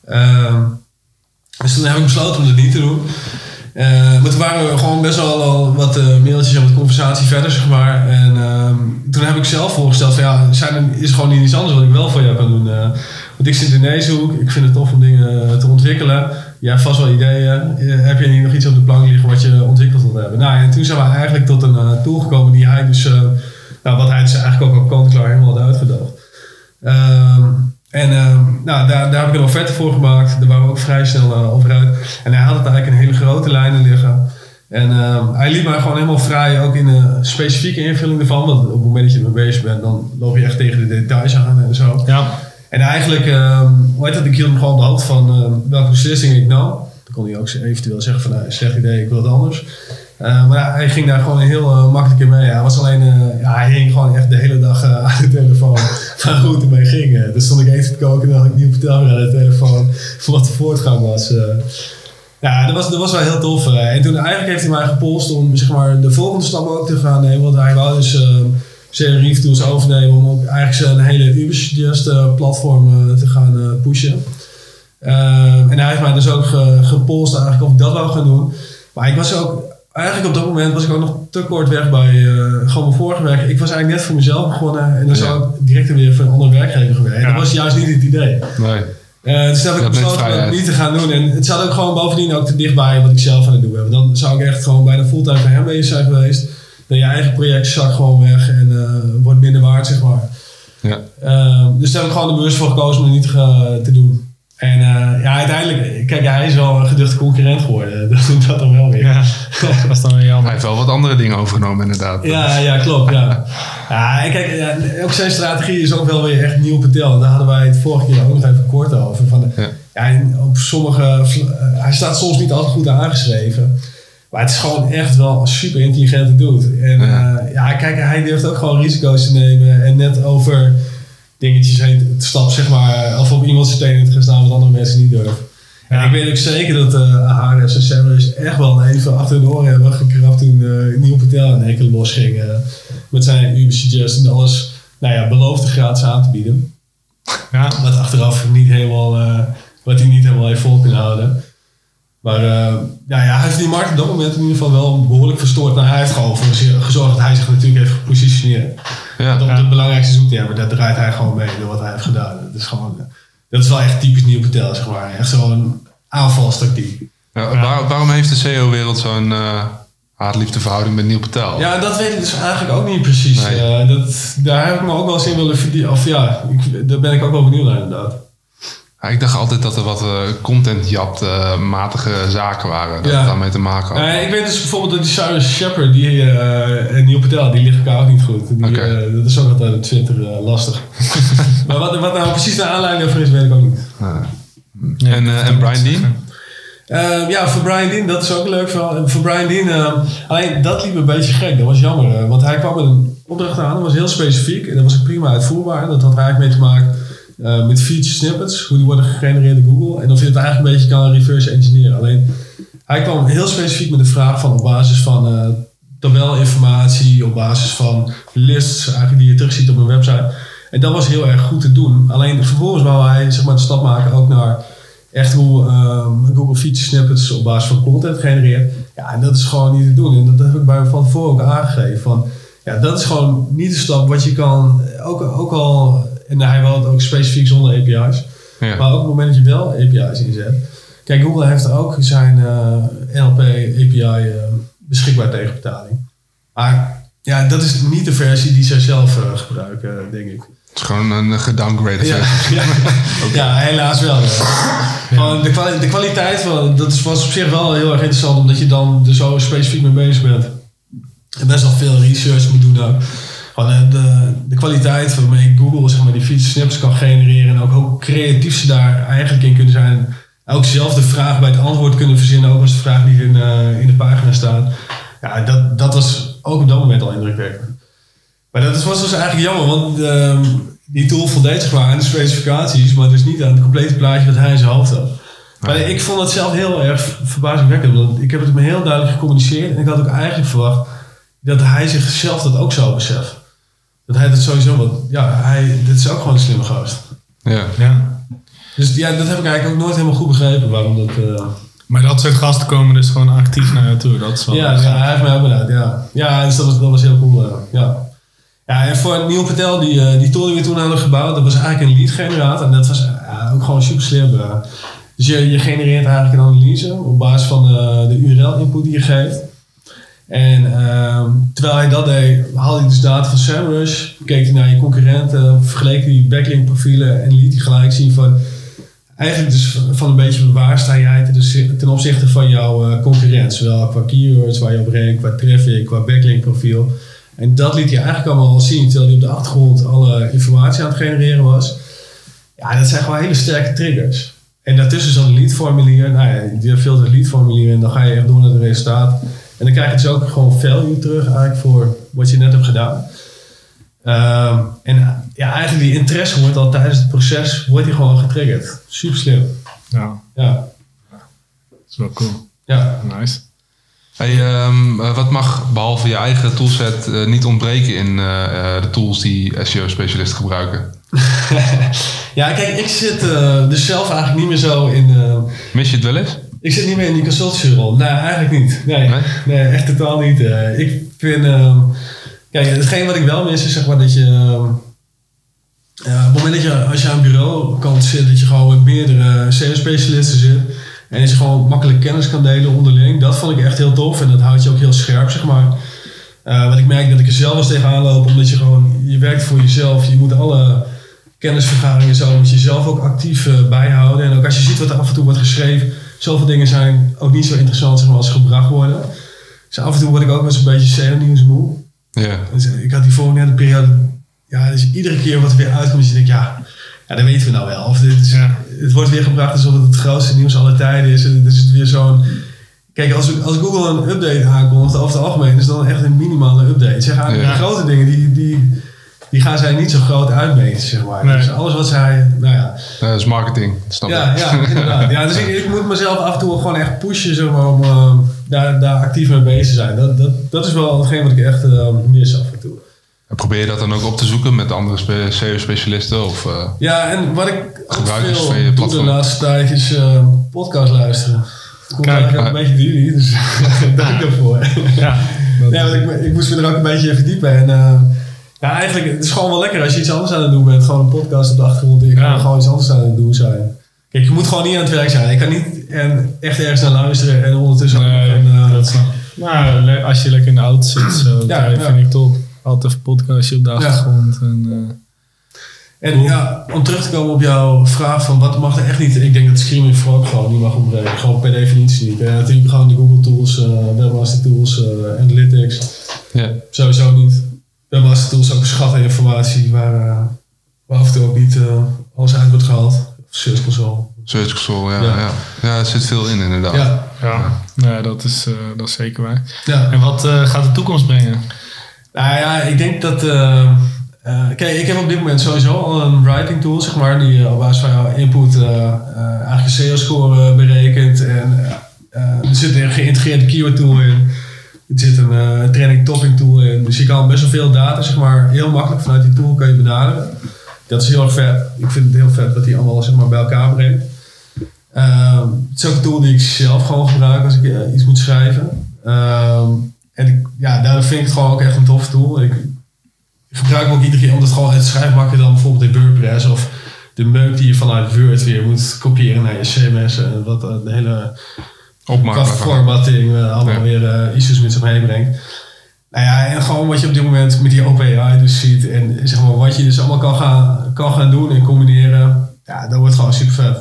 Ehm, dus toen heb ik besloten om het niet te doen. Eh, maar toen waren we gewoon best wel al wat eh, mailtjes en wat conversatie verder, zeg maar. En ehm, toen heb ik zelf voorgesteld van ja, zijn er, is gewoon niet iets anders wat ik wel voor jou kan doen. eh. want ik zit in deze hoek, ik vind het tof om dingen te ontwikkelen. Jij hebt vast wel ideeën. Heb je nog iets op de plank liggen wat je ontwikkeld wilt hebben? Nou, en toen zijn we eigenlijk tot een tool gekomen die hij dus, nou, wat hij dus eigenlijk ook op kant-klaar helemaal had uitgedacht. En ehm, nou, daar, daar heb ik een offerte voor gemaakt. Daar waren we ook vrij snel uh, over uit. En hij had het eigenlijk in hele grote lijnen liggen. En ehm, hij liet mij gewoon helemaal vrij, ook in de specifieke invulling ervan. Want op het moment dat je ermee bezig bent, dan loop je echt tegen de details aan en zo. Ja. En eigenlijk, um, hoe heet dat, ik hield hem gewoon de hand van welke beslissing ik nam. Dan kon hij ook eventueel zeggen van, nou, slecht idee, ik wil het anders. Uh, maar hij ging daar gewoon heel uh, makkelijk in mee. Hij was alleen, ja, hij hing gewoon echt de hele dag aan de telefoon *laughs* van hoe het ermee ging. dus stond ik eten te koken en had ik niet vertellen aan de telefoon *laughs* voor wat de voortgang was. ja, dat was, dat was wel heel tof. en toen eigenlijk heeft hij mij gepolst om zeg maar, de volgende stap ook te gaan nemen. Want hij wou dus zijn Reef Tools overnemen om ook eigenlijk zijn hele Ubersuggest platform te gaan pushen. en hij heeft mij dus ook ge, gepolst eigenlijk of ik dat wou gaan doen. Maar ik was ook, eigenlijk op dat moment was ik ook nog te kort weg bij gewoon mijn vorige werk. Ik was eigenlijk net voor mezelf begonnen en dan zou ik direct weer voor een andere werkgever gewerkt. Dat was juist niet het idee. Nee. Uh, dus dat heb ik besloten om niet te gaan doen. En het zat ook gewoon bovendien ook te dichtbij wat ik zelf aan het doen heb. Dan zou ik echt gewoon bijna fulltime voor hem bezig zijn geweest dan je eigen project zakt gewoon weg en uh, wordt minder waard, zeg maar. Ja. Uh, dus daar heb ik gewoon de bewust voor gekozen om het niet te, te doen. En uh, ja, uiteindelijk, kijk, hij is wel een geduchte concurrent geworden. Dat *laughs* doet dat dan wel weer. Ja, dat is dan weer jammer. Hij heeft wel wat andere dingen overgenomen, inderdaad. Ja, ja klopt. Ja. *laughs* ja, kijk, ja, ook zijn strategie is ook wel weer echt nieuw verteld. Daar hadden wij het vorige keer ook nog even kort over. Van, ja. ja op sommige, hij staat soms niet altijd goed aangeschreven. Maar het is gewoon echt wel een super intelligente dude. En ja. Uh, ja, kijk, hij durft ook gewoon risico's te nemen. En net over dingetjes heen te stappen, zeg maar. Of op iemands tenen te gaan staan wat andere mensen niet durven. Ja. En ik weet ook zeker dat uh, HRS en Samuels echt wel even achter de oren hebben gekrapt toen uh, Nieuw Patel in één keer losging. Uh, met zijn Uber Suggest en alles, nou ja, beloofde gratis aan te bieden. Ja. Wat achteraf niet helemaal, uh, wat hij niet helemaal heeft vol kunnen houden. Maar uh, ja, ja, hij heeft die markt op dat moment in ieder geval wel behoorlijk verstoord. Nou, hij heeft gewoon voor gezorgd dat hij zich natuurlijk heeft gepositioneerd. Ja, op ja. de belangrijkste zoektermen, daar draait hij gewoon mee door wat hij heeft gedaan. Dat is, gewoon, dat is wel echt typisch Nieuw Patel, zeg maar. Echt zo'n aanvalstactiek. Ja, waar, waarom heeft de CEO-wereld zo'n uh, haatliefde verhouding met Nieuw Patel? Ja, dat weet ik dus eigenlijk ook niet precies. Nee. Uh, dat, daar heb ik me ook wel eens in willen verdienen. Of ja, ik, daar ben ik ook wel benieuwd naar inderdaad. Ja, ik dacht altijd dat er wat uh, content-jat-matige zaken waren. Dat ja. het daarmee te maken had. ik weet dus bijvoorbeeld dat die Cyrus Shepard die, uh, en Neil Patel, die liggen elkaar ook niet goed. Die, okay. uh, dat is ook altijd op Twitter lastig. *laughs* maar wat, wat nou precies de aanleiding daarvoor is, weet ik ook niet. Ja, en, en Brian Dean? Uh, ja, voor Brian Dean, dat is ook leuk verhaal. Voor Brian Dean, uh, alleen dat liep een beetje gek. Dat was jammer. Uh, want hij kwam met een opdracht aan, dat was heel specifiek. En dat was prima uitvoerbaar. Dat had eigenlijk mee te maken uh, met feature snippets, hoe die worden gegenereerd in Google. En of je het eigenlijk een beetje kan reverse engineeren. Alleen, hij kwam heel specifiek met de vraag van op basis van uh, tabelinformatie, op basis van lists eigenlijk die je terugziet op een website. En dat was heel erg goed te doen. Alleen vervolgens wou hij zeg maar, de stap maken ook naar echt hoe um, Google feature snippets op basis van content genereert. Ja, en dat is gewoon niet te doen. En dat heb ik bij van tevoren ook aangegeven. Van, ja, dat is gewoon niet de stap wat je kan, ook, ook al en hij wil het ook specifiek zonder API's. Ja. Maar ook op het moment dat je wel API's inzet. Kijk, Google heeft ook zijn uh, NLP API uh, beschikbaar tegen betaling. Maar ja, dat is niet de versie die zij zelf uh, gebruiken, denk ik. Het is gewoon een gedowngrade ja, versie. *laughs* Ja, *laughs* ja, helaas wel. Ja. De, kwali de, kwaliteit van, dat was op zich wel heel erg interessant, omdat je dan er zo specifiek mee bezig bent. En best wel veel research moet doen ook gewoon de, de kwaliteit waarmee Google zeg maar, die snippets kan genereren en ook hoe creatief ze daar eigenlijk in kunnen zijn. Ook zelf de vraag bij het antwoord kunnen verzinnen, ook als de vraag niet in, uh, in de pagina staat. Ja, dat, dat was ook op dat moment al indrukwekkend. Maar dat was dus eigenlijk jammer, want uh, die tool voldeed zich maar aan de specificaties, maar dus niet aan het complete plaatje wat hij in zijn hoofd had. Maar ik vond het zelf heel erg verbazingwekkend, want ik heb het me heel duidelijk gecommuniceerd en ik had ook eigenlijk verwacht dat hij zichzelf dat ook zou beseffen. Dat hij dat sowieso, want ja, hij, dit is ook gewoon een slimme gast. Ja. ja. Dus ja, dat heb ik eigenlijk ook nooit helemaal goed begrepen waarom dat. Uh... Maar dat soort gasten komen dus gewoon actief naar je toe. Dat is wel ja, ja, hij heeft mij ook ja. Ja, dus dat was, dat was heel cool. Uh, ja. ja, en voor Neil Patel, die, uh, die tool die we toen hadden gebouwd, dat was eigenlijk een lead generator. En dat was ook gewoon super slim. dus je, je genereert eigenlijk een analyse op basis van de URL-input die je geeft. En ehm, terwijl hij dat deed, haalde hij dus data van SEMrush, keek hij naar je concurrenten, vergeleek hij backlink profielen en liet hij gelijk zien van eigenlijk dus van een beetje waar jij ten- opzichte van jouw eh, concurrent. Zowel qua keywords, waar je op rankt, qua traffic, qua backlink profiel. En dat liet hij eigenlijk allemaal al zien, terwijl hij op de achtergrond alle informatie aan het genereren was. Ja, dat zijn gewoon hele sterke triggers. En daartussen een leadformulier. Nou ja, je het leadformulier en dan ga je echt door naar het resultaat. En dan krijg je dus ook gewoon value terug eigenlijk voor wat je net hebt gedaan. Ehm, en ja, eigenlijk die interesse wordt al tijdens het proces wordt die gewoon getriggerd. Super slim. Ja, Ja, dat is wel cool. ja. Nice. Hey, ehm, eh, wat mag behalve je eigen toolset eh, niet ontbreken in eh, eh, de tools die SEO-specialisten gebruiken? *laughs* ja, kijk, ik zit eh, dus zelf eigenlijk niet meer zo in. Mis je het wel eens? Ik zit niet meer in die consultancy-rol. Nee, eigenlijk niet. Nee, Nee? nee? echt totaal niet. Eh, ik vind. ehm, kijk, hetgeen wat ik wel mis is zeg maar dat je. ehm, ja, op het moment dat je, als je aan een bureaukant zit, dat je gewoon met meerdere SEO-specialisten zit. En dat je gewoon makkelijk kennis kan delen onderling. Dat vond ik echt heel tof. En dat houdt je ook heel scherp, zeg maar. Eh, wat ik merk dat ik er zelf eens tegenaan loop, omdat je gewoon, je werkt voor jezelf. Je moet alle kennisvergaringen zo, moet je zelf ook actief eh, bijhouden. En ook als je ziet wat er af en toe wordt geschreven, zoveel dingen zijn ook niet zo interessant zeg maar, als ze gebracht worden. Dus af en toe word ik ook wel eens een beetje SEO-nieuws moe. Ja. Dus ik had die vorige net een periode, ja, dus iedere keer wat er weer uitkomt, dus je denkt, ja, ja, dat weten we nou wel. Of dit is, Ja. Het wordt weer gebracht alsof het het grootste nieuws aller tijden is. En dus het is weer zo'n... Kijk, als, als Google een update aankondigt, over het algemeen, is dan echt een minimale update. Zeg, eigenlijk Ja. de grote dingen, die, die, die gaan zij niet zo groot uitmeten, zeg maar. Nee. Dus alles wat zij, nou ja, Eh, dat is marketing, dat snap ja, ik. ja, inderdaad. Ja, dus ik, ik moet mezelf af en toe gewoon echt pushen zeg maar, om eh, daar, daar actief mee bezig te zijn. Dat, dat, dat is wel hetgeen wat ik echt eh, mis af en toe. En Probeer je dat dan ook op te zoeken met andere spe- SEO-specialisten? Of, eh, Ja, en wat ik ook Gebruikers veel van je doe de platform. laatste tijd is eh, podcast luisteren. Komt Kijk, eigenlijk een beetje door jullie, dus *laughs* dank daarvoor. Ja, Ja, want ik, ik moest me er ook een beetje in verdiepen. En eh, ja, eigenlijk, het is gewoon wel lekker als je iets anders aan het doen bent. Gewoon een podcast op de achtergrond. En je kan Ja. gewoon iets anders aan het doen zijn. Kijk, je moet gewoon niet aan het werk zijn. Ik kan niet en echt ergens naar luisteren en ondertussen ook Nee, nog een, eh, dat snap. Nou, als je lekker in de auto zit, zo, *clears throat* Ja, ja, ja. vind ik top. Altijd een podcastje op de achtergrond. En, eh, En ja, om terug te komen op jouw vraag van wat mag er echt niet. Ik denk dat Screaming Frog gewoon niet mag ontbreken. Gewoon per definitie niet. En natuurlijk gewoon de Google tools, eh Webmaster tools, Analytics. ja. Sowieso niet. Webmaster tools is ook een schat aan informatie waar, eh, waar af en toe ook niet eh, alles uit wordt gehaald. Of Search Console. Search Console, ja, Ja. ja. ja. er zit veel in inderdaad. Ja, ja, ja dat, is, eh, dat is zeker waar. ja. En wat eh, gaat de toekomst brengen? Nou ja, ik denk dat. eh, eh, kijk, ik heb op dit moment sowieso al een writing tool, zeg maar, die op basis van jouw input eh, eh, eigenlijk een SEO-score berekent. En er zit een geïntegreerde keyword tool in. Er zit een eh, training topping tool in. Dus je kan best wel veel data, zeg maar, heel makkelijk vanuit die tool kan je benaderen. Dat is heel erg vet. Ik vind het heel vet dat die allemaal zeg maar, bij elkaar brengt. Ehm, het is ook een tool die ik zelf gewoon gebruik als ik eh, iets moet schrijven. Ehm, en ja, daardoor vind ik het gewoon ook echt een tof tool. Ik, ik gebruik ook iedere keer omdat het gewoon het schrijfmakkelijk dan bijvoorbeeld in WordPress of de meuk die je vanuit Word weer moet kopiëren naar je CMS en wat eh, de hele qua formatting eh, allemaal Ja. weer eh, issues met zich meebrengt. Nou ja, en gewoon wat je op dit moment met die OpenAI dus ziet en zeg maar wat je dus allemaal kan gaan, kan gaan doen en combineren, ja, dat wordt gewoon super vet.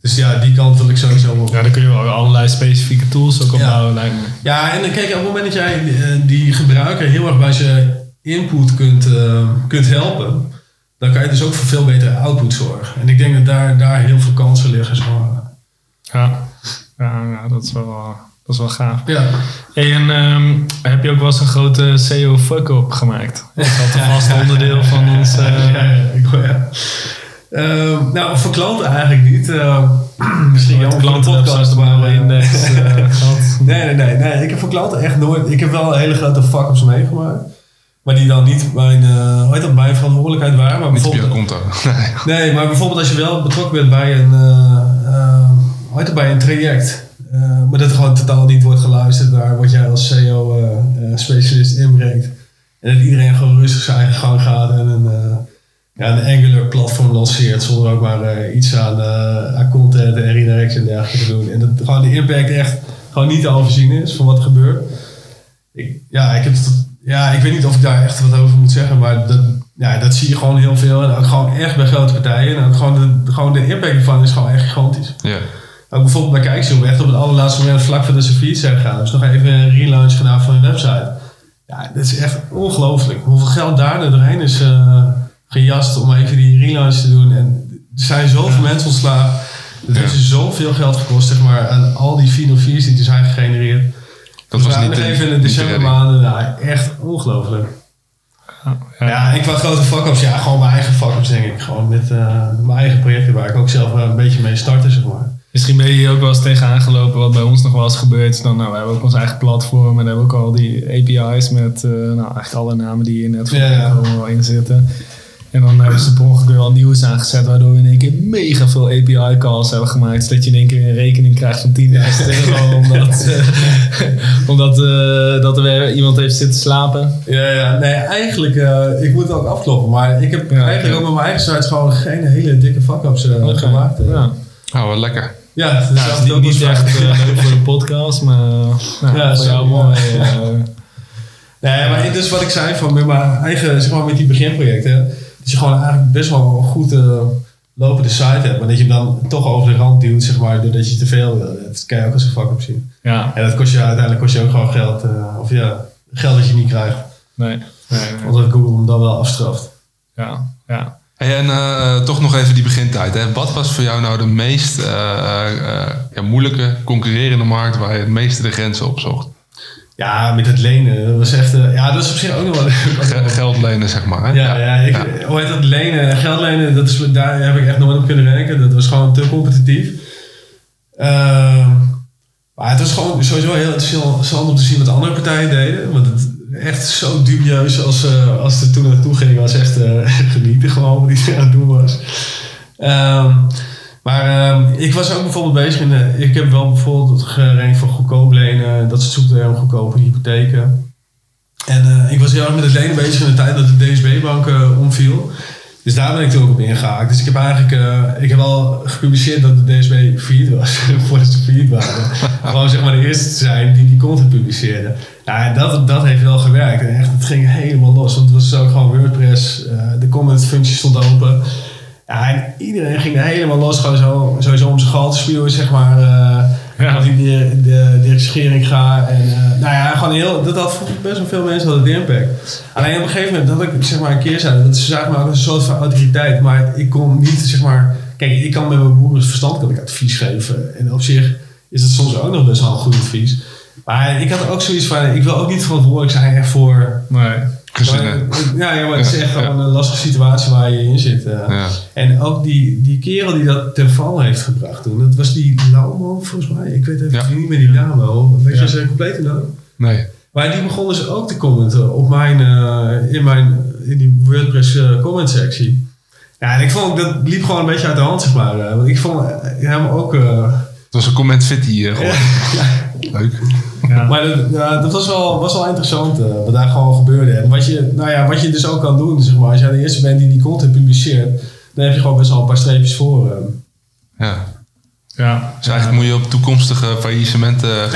Dus ja, die kant wil ik sowieso op. Ja, dan kun je wel allerlei specifieke tools ook opbouwen, lijkt me. Ja, en dan kijk, op het moment dat jij eh, die gebruiker heel erg bij zijn input kunt, eh, kunt helpen, dan kan je dus ook voor veel betere output zorgen. En ik denk dat daar, daar heel veel kansen liggen. Ja, ja, ja dat, is wel, eh, dat is wel gaaf. Ja. Hey, en ehm, heb je ook wel eens een grote SEO fuck-up gemaakt? Dat is altijd een vast *laughs* onderdeel van ons... eh, ja, ja, ik hoor ja. Ehm, nou, voor klanten eigenlijk niet. Ehm, *clears throat* misschien Met jammer voor de klanten podcast, maar eh, index eh. *laughs* Nee, nee, nee, nee. Ik heb voor klanten echt nooit... Ik heb wel een hele grote fuck-ups meegemaakt. Maar die dan niet mijn, eh hoe heet dat, mijn verantwoordelijkheid waren. Maar Niet op bijvoorbeeld, konto. *laughs* Nee. nee, maar bijvoorbeeld als je wel betrokken bent bij een, eh, eh, het, bij een traject. eh, maar dat gewoon totaal niet wordt geluisterd naar wat jij als SEO-specialist inbrengt. En dat iedereen gewoon rustig zijn gang gaat en een, eh, ja, een Angular platform lanceert zonder ook maar eh, iets aan, eh, content en redirects en dergelijke te doen. En dat gewoon de impact echt gewoon niet te overzien is van wat er gebeurt. ik, ja, ik heb ja, ik weet niet of ik daar echt wat over moet zeggen, maar dat, ja, dat zie je gewoon heel veel. En ook gewoon echt bij grote partijen. En ook gewoon de, gewoon de impact ervan is gewoon echt gigantisch. Ja. Ook bijvoorbeeld bij Kijkziel, echt op het allerlaatste moment vlak voor de service zijn gegaan. Dus nog even een relaunch gedaan van hun website. Ja, dat is echt ongelooflijk. Hoeveel geld daar doorheen is eh, gejast om even die relaunch te doen. En er zijn zoveel mensen ontslagen. Het Ja. heeft zoveel geld gekost, zeg maar, aan al die 404's die er zijn gegenereerd. Dat Dus was we niet even in de decembermaanden, nou, echt ongelooflijk. Ja, en qua grote fuck-ups, ja, gewoon mijn eigen fuck-ups denk ik. Gewoon met eh, mijn eigen projecten waar ik ook zelf een beetje mee startte, zeg maar. Misschien ben je hier ook wel eens tegenaan gelopen wat bij ons nog wel eens gebeurd. is Dan, nou, we hebben ook ons eigen platform en hebben ook al die API's met eh, nou, eigenlijk alle namen die hier net voor Ja, ja. komen wel in zitten. En dan hebben ze per ongeluk weer al nieuws aangezet, waardoor we in één keer mega veel API calls hebben gemaakt. Zodat je in één keer een rekening krijgt van 10.000 euro. Omdat, *laughs* eh, omdat eh, dat er weer iemand heeft zitten slapen. Ja, ja, nee, eigenlijk, eh, ik moet het ook afkloppen, maar ik heb Ja, eigenlijk ja. ook met mijn eigen sites gewoon geen hele dikke fuck-ups gemaakt. Ja. Oh, wat lekker. Ja, dus dat het is niet, niet echt eh, leuk voor de podcast, maar nou, Ja, voor jou mooi. eh, Nee, maar dus wat ik zei van met mijn eigen, zeg maar met die beginprojecten, dat je gewoon eigenlijk best wel een goed eh, lopende site hebt, maar dat je hem dan toch over de rand duwt, zeg maar, doordat je te veel wil. Dat kan je ook als een fuck-up zien. ja, En dat kost je uiteindelijk kost je ook gewoon geld, eh, of ja, geld dat je niet krijgt, nee. nee, nee. omdat Google hem dan wel afstraft. Ja, ja. Hey, en eh, toch nog even die begintijd. Hè. Wat was voor jou nou de meest eh, eh, eh, ja, moeilijke concurrerende markt waar je het meeste de grenzen op zocht? Ja, met het lenen, dat was echt, eh, ja, dat is op zich ook nog wel geld lenen, zeg maar. Hè? Ja, ja, ik, hoe heet dat? Lenen, geld lenen, dat is, daar heb ik echt nooit op kunnen werken. Dat was gewoon te competitief. Ehm, maar het was gewoon sowieso heel interessant om te zien wat de andere partijen deden. Want het echt zo dubieus als, eh, als het toen naartoe ging, was echt eh, *laughs* genieten gewoon wat hij aan het doen was. Ehm, maar ehm, ik was ook bijvoorbeeld bezig in de, ik heb wel bijvoorbeeld gerankt voor goedkoop lenen, dat soort software om goedkope hypotheken. En eh, ik was heel erg met het lenen bezig in de tijd dat de DSB-bank omviel. Dus daar ben ik toen ook op ingehaakt. Dus ik heb eigenlijk, ik heb al gepubliceerd dat de DSB failliet was, *laughs* voordat ze failliet waren. Gewoon zeg maar de eerste te zijn die die content publiceerde. Ja, dat, dat heeft wel gewerkt. En echt, het ging helemaal los. Want het was ook gewoon WordPress, eh, de comment functie stond open. Ja, en iedereen ging er helemaal los. Gewoon zo, sowieso om zijn gal te spuwen, zeg maar. eh Ja. Dat ik de, de, de regering ga. En eh, nou ja, gewoon heel, dat had best wel veel mensen hadden de impact. Alleen op een gegeven moment dat ik zeg maar een keer zei, dat ze zagen me ook als een soort van autoriteit. Maar ik kon niet zeg maar, kijk, ik kan met mijn boeren verstand kan ik advies geven. En op zich is het soms ook nog best wel een goed advies. Maar ik had ook zoiets van, ik wil ook niet verantwoordelijk zijn voor Nee. Gezinnen. ja, ja, maar het is echt ja. een lastige situatie waar je in zit. eh. Ja. En ook die, die kerel die dat ten val heeft gebracht toen, dat was die Lauwman volgens mij. Ik weet even Ja. niet meer die naam wel. Weet je zijn complete naam? Nee. Maar die begon dus ook te commenten op mijn, eh, in, mijn, in die WordPress eh, comment sectie. Ja, en ik vond dat liep gewoon een beetje uit de hand, zeg maar. want ik vond hem ook... eh, Het was een comment fit hier. *laughs* geworden. Leuk. Ja. Maar dat, was wel, was wel interessant eh, wat daar gewoon gebeurde. En wat je, nou ja, wat je dus ook kan doen, zeg maar, als jij de eerste bent die die content publiceert, dan heb je gewoon best wel een paar streepjes voor. eh. Ja. Ja. Dus eigenlijk moet je op toekomstige faillissementen eh,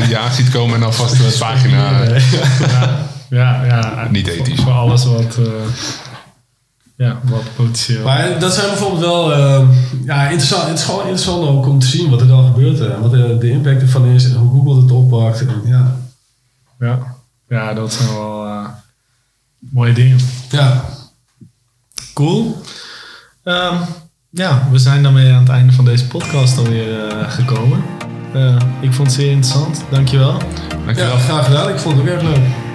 die je aan ziet komen en alvast de *laughs* pagina. Ja, ja, ja. Niet ethisch. Voor alles wat, eh, ja, wat potentieel. Maar dat zijn bijvoorbeeld wel eh, ja, interessant. Het is gewoon interessant ook om te zien wat er dan gebeurt. En wat de, de impact ervan is en hoe Google het oppakt. En, ja. Ja. ja, dat zijn wel eh, mooie dingen. ja. Cool. Ehm, ja, we zijn daarmee aan het einde van deze podcast alweer eh, gekomen. Eh, ik vond het zeer interessant. Dankjewel. Dankjewel. ja, graag gedaan. Ik vond het ook erg leuk.